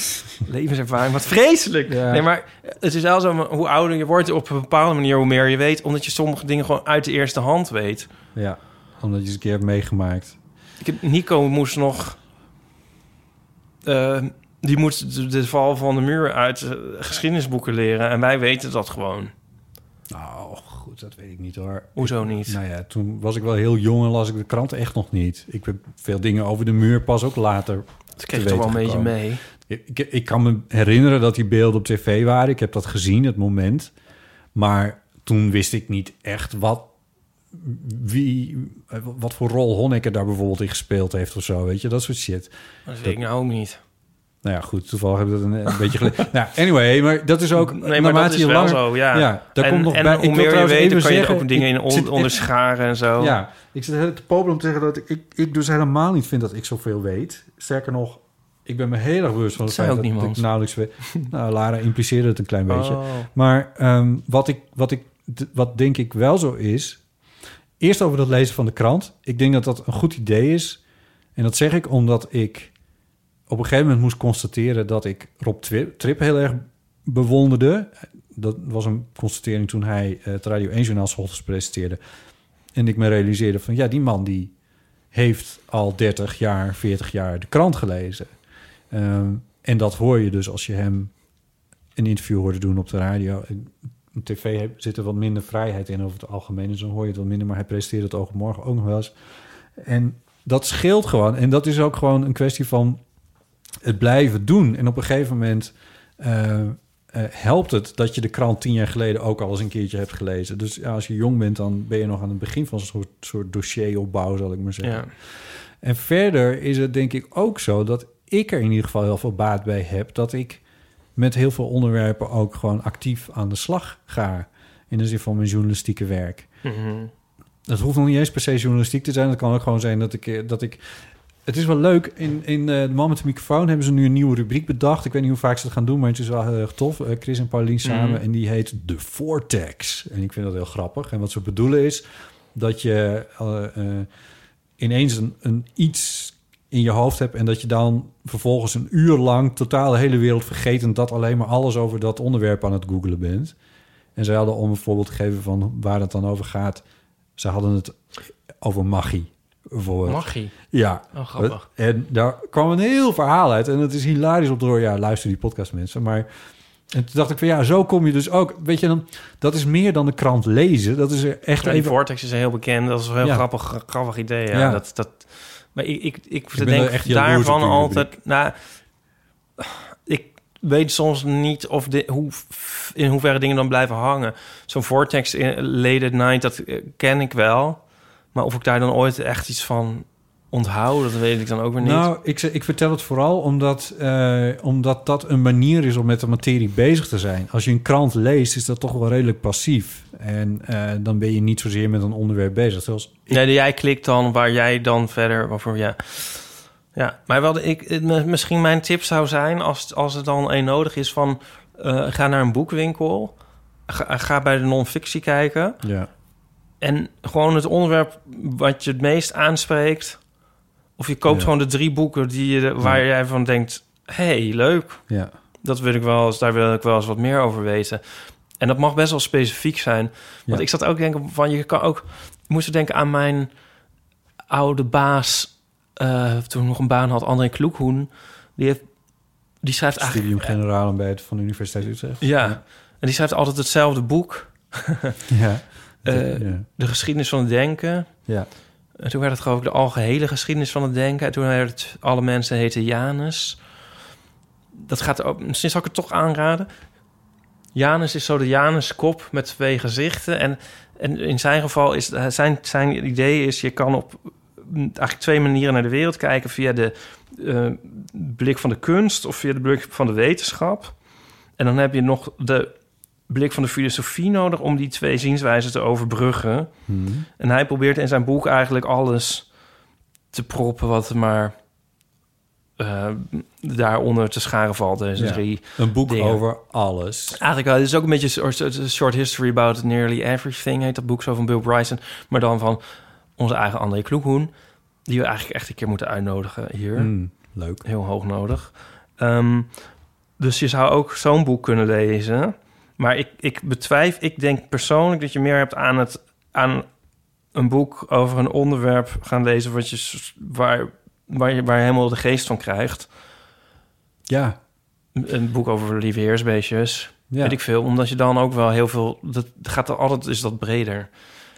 levenservaring. Wat vreselijk. Ja. Nee, maar het is wel zo, hoe ouder je wordt, op een bepaalde manier, hoe meer je weet. Omdat je sommige dingen gewoon uit de eerste hand weet. Ja, omdat je eens een keer hebt meegemaakt. Ik heb, Nico moest nog... eh, die moest de, de val van de muur uit eh, geschiedenisboeken leren. En wij weten dat gewoon. Nou, goed, dat weet ik niet hoor. Hoezo niet? Nou ja, toen was ik wel heel jong en las ik de krant echt nog niet. Ik heb veel dingen over de muur pas ook later Dat kreeg je toch wel een beetje mee. Ik, ik, ik kan me herinneren dat die beelden op tv waren. Ik heb dat gezien, het moment. Maar toen wist ik niet echt wat, wie, wat voor rol Honecker daar bijvoorbeeld in gespeeld heeft of zo. Weet je, dat soort shit. Dat weet ik nou ook niet. Nou ja, goed, toevallig heb ik dat een, een beetje geleden. nou, anyway, maar dat is ook... Nee, maar dat is wel langer- zo, ja. daar en komt nog en bij. hoe ik meer je weet, dan kan je zeggen, ook dingen in ik on- onderscharen en zo. Ja, ik zit popelen om te zeggen dat ik, ik dus helemaal niet vind dat ik zoveel weet. Sterker nog, ik ben me heel erg bewust van het feit ook dat niemand. ik nauwelijks weet. nou, Lara impliceerde het een klein beetje. Oh. Maar ehm, wat, ik, wat, ik, wat denk ik wel zo is... Eerst over dat lezen van de krant. Ik denk dat dat een goed idee is. En dat zeg ik omdat ik op een gegeven moment moest constateren... dat ik Rob Trip heel erg bewonderde. Dat was een constatering toen hij eh, het Radio 1-journaal 's ochtends presenteerde. En ik me realiseerde van... ja, die man die heeft al 30 jaar, 40 jaar de krant gelezen. Ehm, en dat hoor je dus als je hem een interview hoorde doen op de radio. Op tv zit er wat minder vrijheid in over het algemeen. Dus dan hoor je het wat minder. Maar hij presenteert het oog morgen ook nog wel eens. En dat scheelt gewoon. En dat is ook gewoon een kwestie van het blijven doen. En op een gegeven moment eh, eh, helpt het dat je de krant tien jaar geleden ook al eens een keertje hebt gelezen. Dus ja, als je jong bent, dan ben je nog aan het begin van zo'n soort, soort dossieropbouw, zal ik maar zeggen. Ja. En verder is het denk ik ook zo dat ik er in ieder geval heel veel baat bij heb dat ik met heel veel onderwerpen ook gewoon actief aan de slag ga. In de zin van mijn journalistieke werk. Mhm. Dat hoeft nog niet eens per se journalistiek te zijn. Dat kan ook gewoon zijn dat ik... eh, Dat ik het is wel leuk. In, in eh, De Man met de microfoon hebben ze nu een nieuwe rubriek bedacht. Ik weet niet hoe vaak ze dat gaan doen, maar het is wel heel erg tof. Eh, Chris en Paulien samen. Mhm. En die heet The Vortex. En ik vind dat heel grappig. En wat ze bedoelen is dat je eh, eh, ineens een, een iets in je hoofd hebt... en dat je dan vervolgens een uur lang totaal de hele wereld vergeten... dat alleen maar alles over dat onderwerp aan het googelen bent. En ze hadden, om een voorbeeld te geven van waar het dan over gaat... ze hadden het over magie. Bijvoorbeeld. Magie? Ja. Oh, grappig. En daar kwam een heel verhaal uit. En het is hilarisch op door. Ja, luister die podcast mensen. Maar en toen dacht ik van ja, zo kom je dus ook. Weet je dan, dat is meer dan de krant lezen. Dat is er echt Ja, die even. Vortex is heel bekend. Dat is een heel Ja. grappig, grappig idee. Ja. Ja. Dat, dat, maar ik, ik, ik, ben denk er echt daarvan altijd... Nou, ik weet soms niet of de, hoe, in hoeverre dingen dan blijven hangen. Zo'n Vortex in Late at Night, dat eh, ken ik wel. Maar of ik daar dan ooit echt iets van onthoud, dat weet ik dan ook weer niet. Nou, ik, ik vertel het vooral omdat, eh, omdat dat een manier is om met de materie bezig te zijn. Als je een krant leest, is dat toch wel redelijk passief. En eh, dan ben je niet zozeer met een onderwerp bezig. Zoals Nee, jij klikt dan waar jij dan verder... Waarvoor, ja. ja, maar wel, ik, misschien mijn tip zou zijn... als, als het dan een nodig is van... eh, ga naar een boekwinkel. Ga, ga bij de non-fictie kijken. Ja. En gewoon het onderwerp wat je het meest aanspreekt... of je koopt Ja. gewoon de drie boeken die je, waar jij van denkt... hey, leuk. Ja. Dat wil ik wel eens, daar wil ik wel eens wat meer over weten. En dat mag best wel specifiek zijn. Want ik zat ook denken van, je kan ook... Ik moest denken aan mijn oude baas... eh, toen ik nog een baan had, André Kloekhoen. Die, heeft, die schrijft eigenlijk... Studium generaal bij het van de Universiteit Utrecht. Ja, en die schrijft altijd hetzelfde boek. Ja. Eh, Ja. De geschiedenis van het denken. Ja. En toen werd het geloof ik de algehele geschiedenis van het denken. En toen werd het alle mensen heten Janus. Dat gaat ook, misschien zal ik het toch aanraden. Janus is zo de Januskop met twee gezichten. En, en in zijn geval is zijn, zijn idee is: je kan op mm, eigenlijk twee manieren naar de wereld kijken: via de eh, blik van de kunst of via de blik van de wetenschap. En dan heb je nog de blik van de filosofie nodig om die twee zienswijzen te overbruggen. Hmm. En hij probeert in zijn boek eigenlijk alles te proppen wat maar eh, daaronder te scharen valt. Deze Ja, drie Een boek dingen. over alles. Eigenlijk, wel, het is ook een beetje een soort- een short history about nearly everything, heet dat boek zo van Bill Bryson. Maar dan van onze eigen André Kloekhoen, die we eigenlijk echt een keer moeten uitnodigen hier. Hmm, leuk. Heel hoog nodig. Ehm, dus je zou ook zo'n boek kunnen lezen. Maar ik, ik betwijfel, ik denk persoonlijk dat je meer hebt aan, het, aan een boek over een onderwerp gaan lezen wat je, waar, waar, je, waar je helemaal de geest van krijgt. Ja. Een boek over lieve heersbeestjes. Ja. Weet ik veel. Omdat je dan ook wel heel veel... Dat gaat er altijd is dat breder.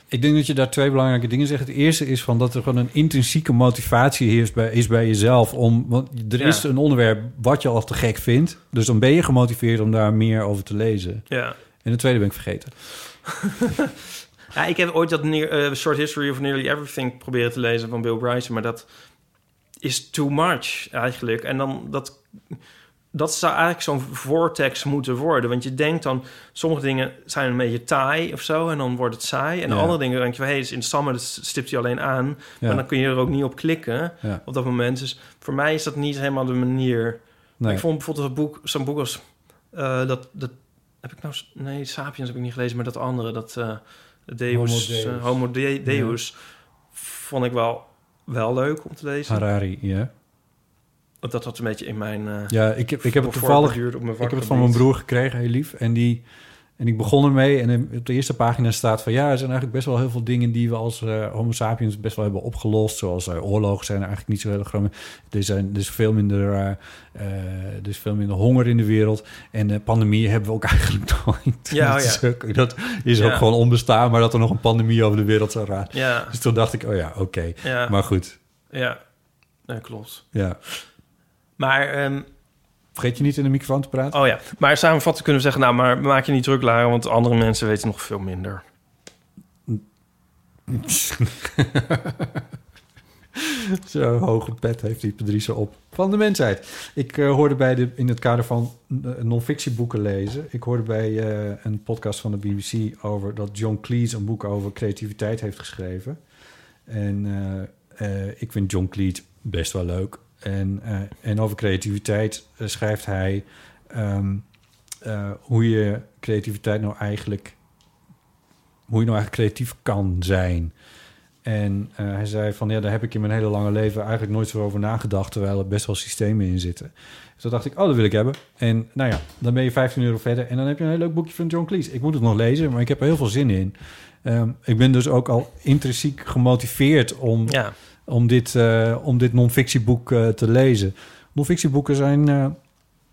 Ik denk dat je daar twee belangrijke dingen zegt. Het eerste is van dat er gewoon een intrinsieke motivatie is bij, is bij jezelf. Om, want er Ja. is een onderwerp wat je al te gek vindt. Dus dan ben je gemotiveerd om daar meer over te lezen. Ja. En de tweede ben ik vergeten. Ja, ik heb ooit dat neer, eh, Short History of Nearly Everything proberen te lezen van Bill Bryson, maar dat is too much eigenlijk. En dan dat, dat zou eigenlijk zo'n vortex moeten worden. Want je denkt dan, sommige dingen zijn een beetje taai of zo, en dan wordt het saai. En Ja. andere dingen denk je, hé, hey, is interessant, maar dat stipt hij alleen aan. Ja. Maar dan kun je er ook niet op klikken Ja. op dat moment. Dus voor mij is dat niet helemaal de manier. Nee. Ik vond bijvoorbeeld een boek, zo'n boek als eh, dat, dat heb ik nou, nee, Sapiens heb ik niet gelezen, maar dat andere, dat eh Deus, Homo Deus. Deus, Homo De- Deus vond ik wel, wel leuk om te lezen. Harari, ja. Dat had een beetje in mijn... eh, Ja, ik heb, ik heb het toevallig... op mijn Ik heb het van mijn broer gekregen, heel lief. En, die, en ik begon ermee. En op de eerste pagina staat van... Ja, er zijn eigenlijk best wel heel veel dingen die we als eh, homo sapiens best wel hebben opgelost. Zoals eh, oorlogen zijn er eigenlijk niet zo heel groot. Er, zijn, er, is veel minder, is veel minder honger in de wereld. En eh pandemie hebben we ook eigenlijk nooit. Ja, dat, oh is ja. ook, dat is ook Ja. gewoon onbestaan. Maar dat er nog een pandemie over de wereld zou raken. Ja. Dus toen dacht ik, oh ja, oké. Ja. Maar goed, Ja, nee, klopt. ja. Maar... ehm, Vergeet je niet in de microfoon te praten? Oh ja, maar samenvattend kunnen we zeggen... nou, maar maak je niet druk, Lara, want andere mensen weten nog veel minder. Zo hoge pet heeft die Patrice op. Van de mensheid. Ik eh, hoorde bij de, in het kader van uh, non-fictieboeken lezen... ik hoorde bij eh, een podcast van de BBC over... dat John Cleese een boek over creativiteit heeft geschreven. En eh, eh, ik vind John Cleese best wel leuk. En, eh, en over creativiteit eh, schrijft hij... ehm, eh, hoe je creativiteit nou eigenlijk... hoe je nou eigenlijk creatief kan zijn... En hij zei van, ja, daar heb ik in mijn hele lange leven eigenlijk nooit zo over nagedacht, terwijl er best wel systemen in zitten. Dus toen dacht ik, oh, dat wil ik hebben. En nou ja, dan ben je 15 euro verder en dan heb je een heel leuk boekje van John Cleese. Ik moet het nog lezen, maar ik heb er heel veel zin in. Ehm, ik ben dus ook al intrinsiek gemotiveerd om, Ja. Om dit, eh, om dit non-fictieboek eh, te lezen. Non-fictieboeken zijn eh,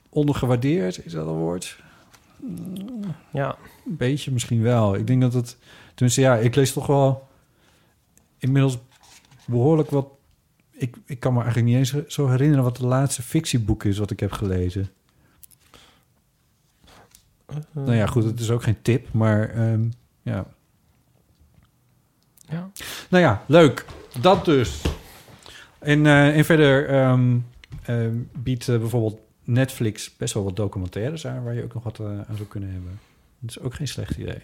ondergewaardeerd, is dat een woord? Ja. Een beetje misschien wel. Ik denk dat het... Tenminste, ja, ik lees toch wel inmiddels behoorlijk wat... Ik, ik kan me eigenlijk niet eens zo herinneren wat de laatste fictieboek is wat ik heb gelezen. nou ja, goed, het is ook geen tip, maar ehm, ja. Ja. Nou ja, leuk. Dat dus. En, eh, en verder ehm, ehm, biedt eh, bijvoorbeeld Netflix best wel wat documentaires aan... waar je ook nog wat eh, aan zou kunnen hebben. Dat is ook geen slecht idee.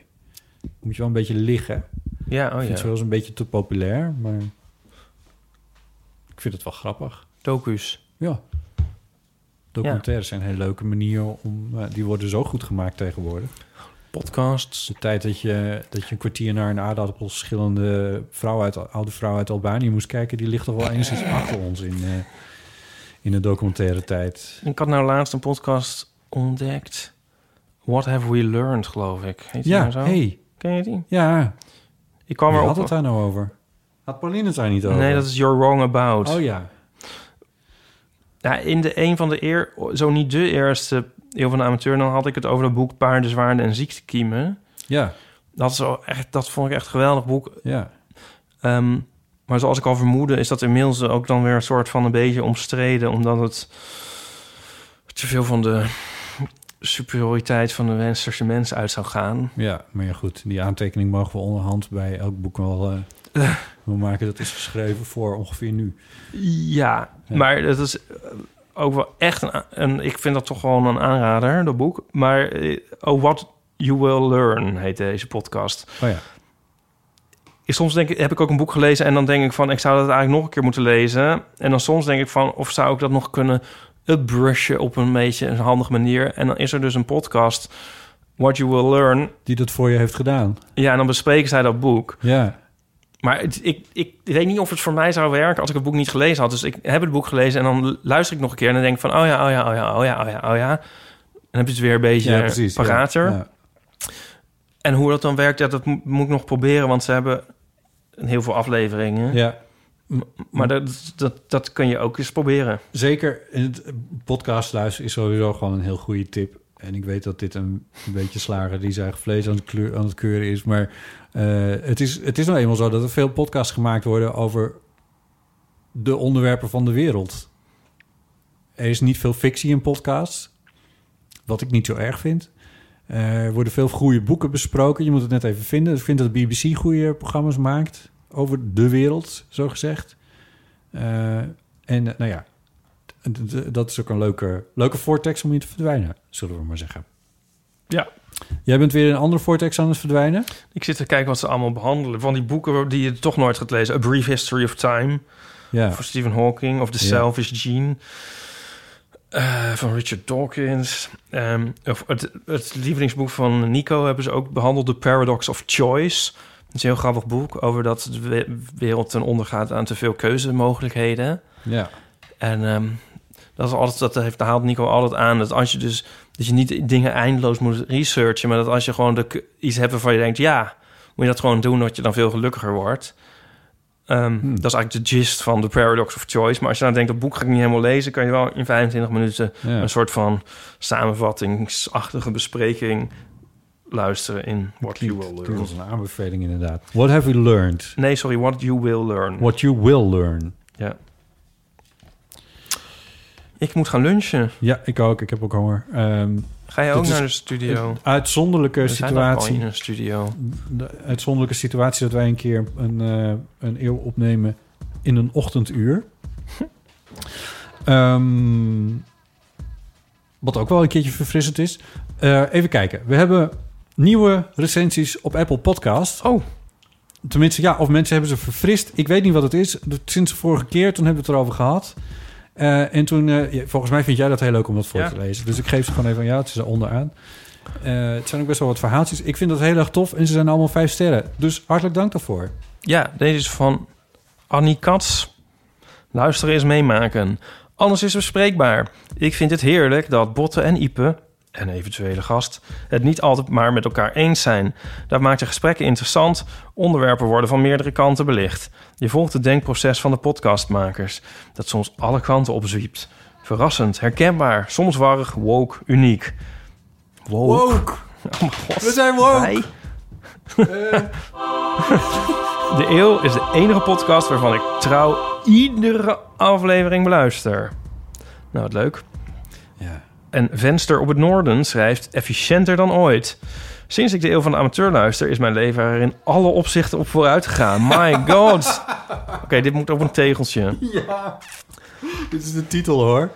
Moet je wel een beetje liggen. Ja, oh ik vind ja. het wel eens een beetje te populair, maar... Ik vind het wel grappig. Docus. Ja. Documentaires zijn een hele leuke manier om... die worden zo goed gemaakt tegenwoordig. Podcasts. De tijd dat je, dat je een kwartier naar een aardappelschillende vrouw uit, oude vrouw uit Albanië moest kijken... die ligt toch wel enigszins achter ons in, eh, in de documentaire tijd. Ik had nou laatst een podcast ontdekt. What Have We Learned, geloof ik. Heet Ja, nou zo? hey. Ken je die? Ja. Ik kwam er had het daar nou over? Had Pauline het daar niet over? Nee, dat is You're Wrong About. Oh ja. Ja, in de een van de eer, zo niet de eerste eeuw van de amateur, dan had ik het over het boek Paarden, Zwaarden en Ziektekiemen. Ja. Dat, is echt, dat vond ik echt een geweldig boek. Ja. Ehm, Maar zoals ik al vermoedde, is dat inmiddels ook dan weer een soort van een beetje omstreden, omdat het te veel van de superioriteit van de westerse mens uit zou gaan. Ja, maar ja, goed. Die aantekening mogen we onderhand bij elk boek wel uh, we maken. Dat is geschreven voor ongeveer nu. Ja, ja. maar dat is ook wel echt een, een, Ik vind dat toch gewoon een aanrader, dat boek. Maar uh, Oh, What You Will Learn heet deze podcast. Oh ja. Soms denk ik, heb ik ook een boek gelezen en dan denk ik van... ik zou dat eigenlijk nog een keer moeten lezen. En dan soms denk ik van... of zou ik dat nog kunnen upbrushen op een beetje een handige manier. En dan is er dus een podcast, What You Will Learn. Die dat voor je heeft gedaan. Ja, en dan bespreken zij dat boek. Ja. Maar het, ik, ik weet niet of het voor mij zou werken als ik het boek niet gelezen had. Dus ik heb het boek gelezen en dan luister ik nog een keer... en dan denk ik van, oh ja, oh ja, oh ja, oh ja, oh ja, oh ja. Dan heb je het weer een beetje ja, precies, parater. Ja, ja. En hoe dat dan werkt, ja, dat moet ik nog proberen... want ze hebben heel veel afleveringen. Ja. Maar dat, dat, dat kun je ook eens proberen. Zeker. In het podcast luisteren is sowieso gewoon een heel goede tip. En ik weet dat dit een, een beetje slagen die zijn vlees aan het, kleur, aan het keuren is. Maar het, is, het is nou eenmaal zo dat er veel podcasts gemaakt worden over de onderwerpen van de wereld. Er is niet veel fictie in podcasts. Wat ik niet zo erg vind. Er worden veel goede boeken besproken. Je moet het net even vinden. Ik vind dat de BBC goede programma's maakt over de wereld, zo gezegd. Uh, en nou ja, dat is ook een leuke, leuke vortex om in te verdwijnen, zullen we maar zeggen. Ja. Jij bent weer in een andere vortex aan het verdwijnen? Ik zit te kijken wat ze allemaal behandelen. Van die boeken die je toch nooit gaat lezen. A Brief History of Time. Ja. Van Stephen Hawking. Of The. Selfish Gene. eh, van Richard Dawkins. Ehm, of het, het lievelingsboek van Nico hebben ze ook behandeld. The Paradox of Choice. Dat is een heel grappig boek over dat de we- wereld ten onder gaat aan te veel keuzemogelijkheden. Ja. En ehm, dat is altijd, dat heeft, haalt Nico altijd aan. Dat als je dus dat je niet dingen eindeloos moet researchen, maar dat als je gewoon de, iets hebt waarvan je denkt, ja, moet je dat gewoon doen, dat je dan veel gelukkiger wordt. Ehm, Dat is eigenlijk de gist van The Paradox of Choice. Maar als je dan denkt, dat boek ga ik niet helemaal lezen, kan je wel in 25 minuten Ja. een soort van samenvattingsachtige bespreking luisteren in What You Will Learn. als een aanbeveling inderdaad. What have we learned? Nee, sorry, What You Will Learn. What you will learn. Ja. Ik moet gaan lunchen. Ja, ik ook. Ik heb ook honger. Ehm, Ga je ook naar de studio? Een uitzonderlijke We zijn situatie. in een studio. De uitzonderlijke situatie dat wij een keer een, eh, een eeuw opnemen in een ochtenduur. Ehm, wat ook wel een keertje verfrissend is. Eh, even kijken. We hebben nieuwe recensies op Apple Podcast. Oh. Tenminste, ja, of mensen hebben ze verfrist. Ik weet niet wat het is. Sinds de vorige keer, toen hebben we het erover gehad. Eh, en toen, eh, volgens mij vind jij dat heel leuk om dat voor Ja. te lezen. Dus ik geef ze gewoon even aan jou. Het is er onderaan. Eh, het zijn ook best wel wat verhaaltjes. Ik vind dat heel erg tof en ze zijn allemaal vijf sterren. Dus hartelijk dank daarvoor. Ja, deze is van Annie Kats. Luisteren is meemaken. Alles is bespreekbaar. Ik vind het heerlijk dat Botte en Ipe, en eventuele gast, het niet altijd maar met elkaar eens zijn. Dat maakt de gesprekken interessant. Onderwerpen worden van meerdere kanten belicht. Je volgt het denkproces van de podcastmakers, dat soms alle kanten opzwiept. Verrassend, herkenbaar, soms warrig, woke, uniek. Woke. Oh mijn god. We zijn woke. Wij? De Eeuw is de enige podcast waarvan ik trouw iedere aflevering beluister. Nou, wat leuk. Ja. En Venster op het Noorden schrijft efficiënter dan ooit. Sinds ik de Eeuw van de Amateur luister... is mijn leven er in alle opzichten op vooruit gegaan. My god. Oké, dit moet op een tegeltje. Ja, dit is de titel hoor.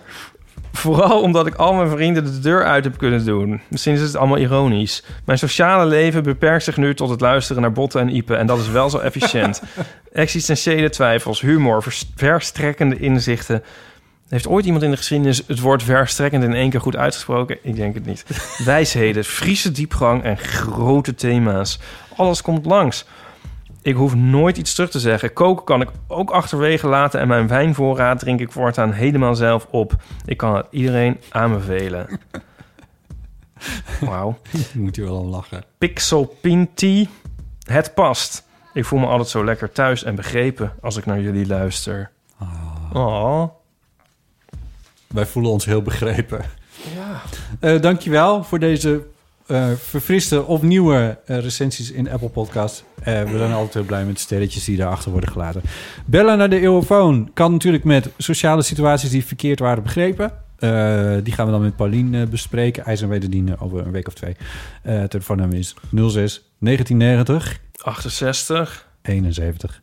Vooral omdat ik al mijn vrienden de deur uit heb kunnen doen. Misschien is het allemaal ironisch. Mijn sociale leven beperkt zich nu tot het luisteren naar Botten en Ipe. En dat is wel zo efficiënt. Existentiële twijfels, humor, vers- verstrekkende inzichten. Heeft ooit iemand in de geschiedenis het woord verstrekkend in één keer goed uitgesproken? Ik denk het niet. Wijsheden, Friese diepgang en grote thema's. Alles komt langs. Ik hoef nooit iets terug te zeggen. Koken kan ik ook achterwege laten en mijn wijnvoorraad drink ik voortaan helemaal zelf op. Ik kan het iedereen aanbevelen. Wauw. Moet je wel om lachen. Pixel Pinty. Het past. Ik voel me altijd zo lekker thuis en begrepen als ik naar jullie luister. Oh. Wij voelen ons heel begrepen. Ja. Eh dankjewel voor deze eh, verfriste of nieuwe eh, recensies in Apple Podcast. We zijn altijd heel blij met de sterretjes die daarachter worden gelaten. Bellen naar de Eeuwenfoon kan natuurlijk met sociale situaties die verkeerd waren begrepen. Die gaan we dan met Paulien eh, bespreken. IJs en wederdienen over een week of twee. Eh telefoonnummer is 06 1990 68. 71.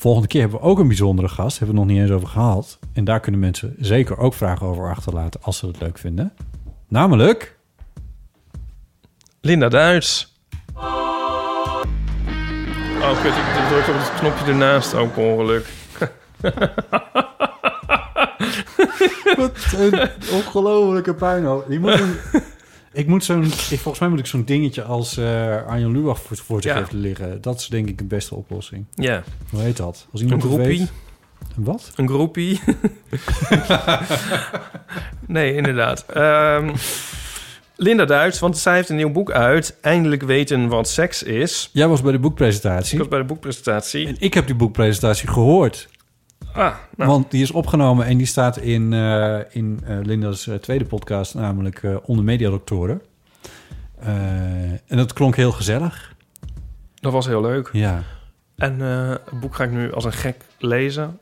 Volgende keer hebben we ook een bijzondere gast. Hebben we het nog niet eens over gehad. En daar kunnen mensen zeker ook vragen over achterlaten als ze het leuk vinden. Namelijk... Linda Duits. Oh, kut, ik druk op het knopje ernaast ook ongeluk. Wat een ongelofelijke puinhoop. Die moet een- ik moet zo'n... ik- Volgens mij moet ik zo'n dingetje als eh Arjen Lubach voor, voor zich Ja. heeft liggen. Dat is denk ik de beste oplossing. Ja. Hoe heet dat? Als Een iemand groepie. weet. Een wat? Een groepie. nee, inderdaad. Ehm, Linda Duits, want zij heeft een nieuw boek uit. Eindelijk weten wat seks is. Jij was bij de boekpresentatie. Ik was bij de boekpresentatie. En ik heb die boekpresentatie gehoord. Ah, nou. Want die is opgenomen en die staat in, eh, in eh, Linda's eh, tweede podcast, namelijk Onder Mediadoktoren. En dat klonk heel gezellig. Dat was heel leuk. Ja. En het boek ga ik nu als een gek lezen.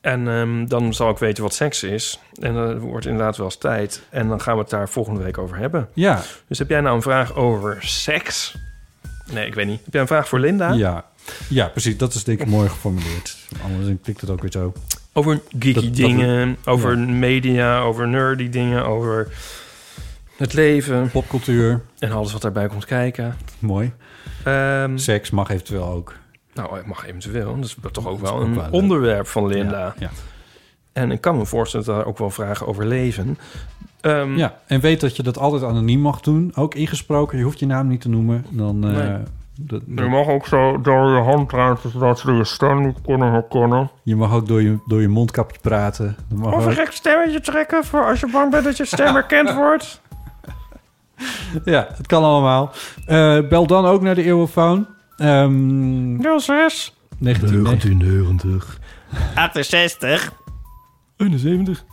En ehm, dan zal ik weten wat seks is. En dat wordt inderdaad wel eens tijd. En dan gaan we het daar volgende week over hebben. Ja. Dus heb jij nou een vraag over seks? Nee, ik weet niet. Heb jij een vraag voor Linda? Ja. Ja, precies. Dat is denk ik mooi geformuleerd. Anders klikt het ook weer zo. Over geeky Dat- dat- dingen, over ja. media, over nerdy dingen, over het leven. Popcultuur. En alles wat daarbij komt kijken. Mooi. Ehm, Seks mag eventueel ook. nou, het mag eventueel. Dat is toch ook wel ook een wel onderwerp van Linda. Ja, ja. En ik kan me voorstellen dat daar ook wel vragen over leven. Ehm, Ja, en weet dat je dat altijd anoniem mag doen. Ook ingesproken. Je hoeft je naam niet te noemen. Dan, eh. Dat- Je mag ook zo door je hand praten, zodat ze je stem niet kunnen herkennen. je mag ook door je, door je mondkapje praten. Dat mag Of een ook. gek stemmetje trekken voor als je bang bent dat je stem herkend wordt. Ja, het kan allemaal. Eh, bel dan ook naar de Eeuwenfoon. Ehm 06 1990. 68 71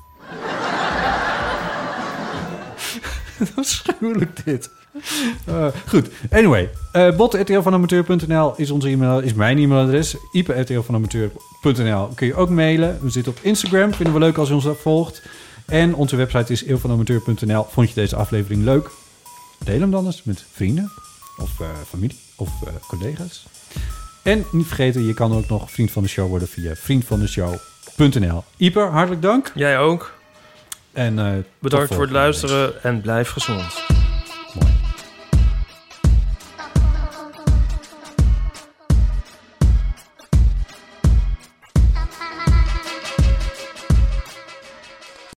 Afschuwelijk dit. Eh, goed, anyway. Uh, bot.rtlvanamateur.nl is onze e-mail, is mijn e-mailadres. ipe.rtlvanamateur.nl kun je ook mailen. We zitten op Instagram. Vinden we leuk als je ons volgt. En onze website is eeuwvanamateur.nl. Vond je deze aflevering leuk? Deel hem dan eens met vrienden of eh, familie of eh, collega's. En niet vergeten, je kan ook nog vriend van de show worden via vriendvandeshow.nl. Ieper, hartelijk dank. Jij ook. En, eh, Bedankt voor het luisteren en blijf gezond.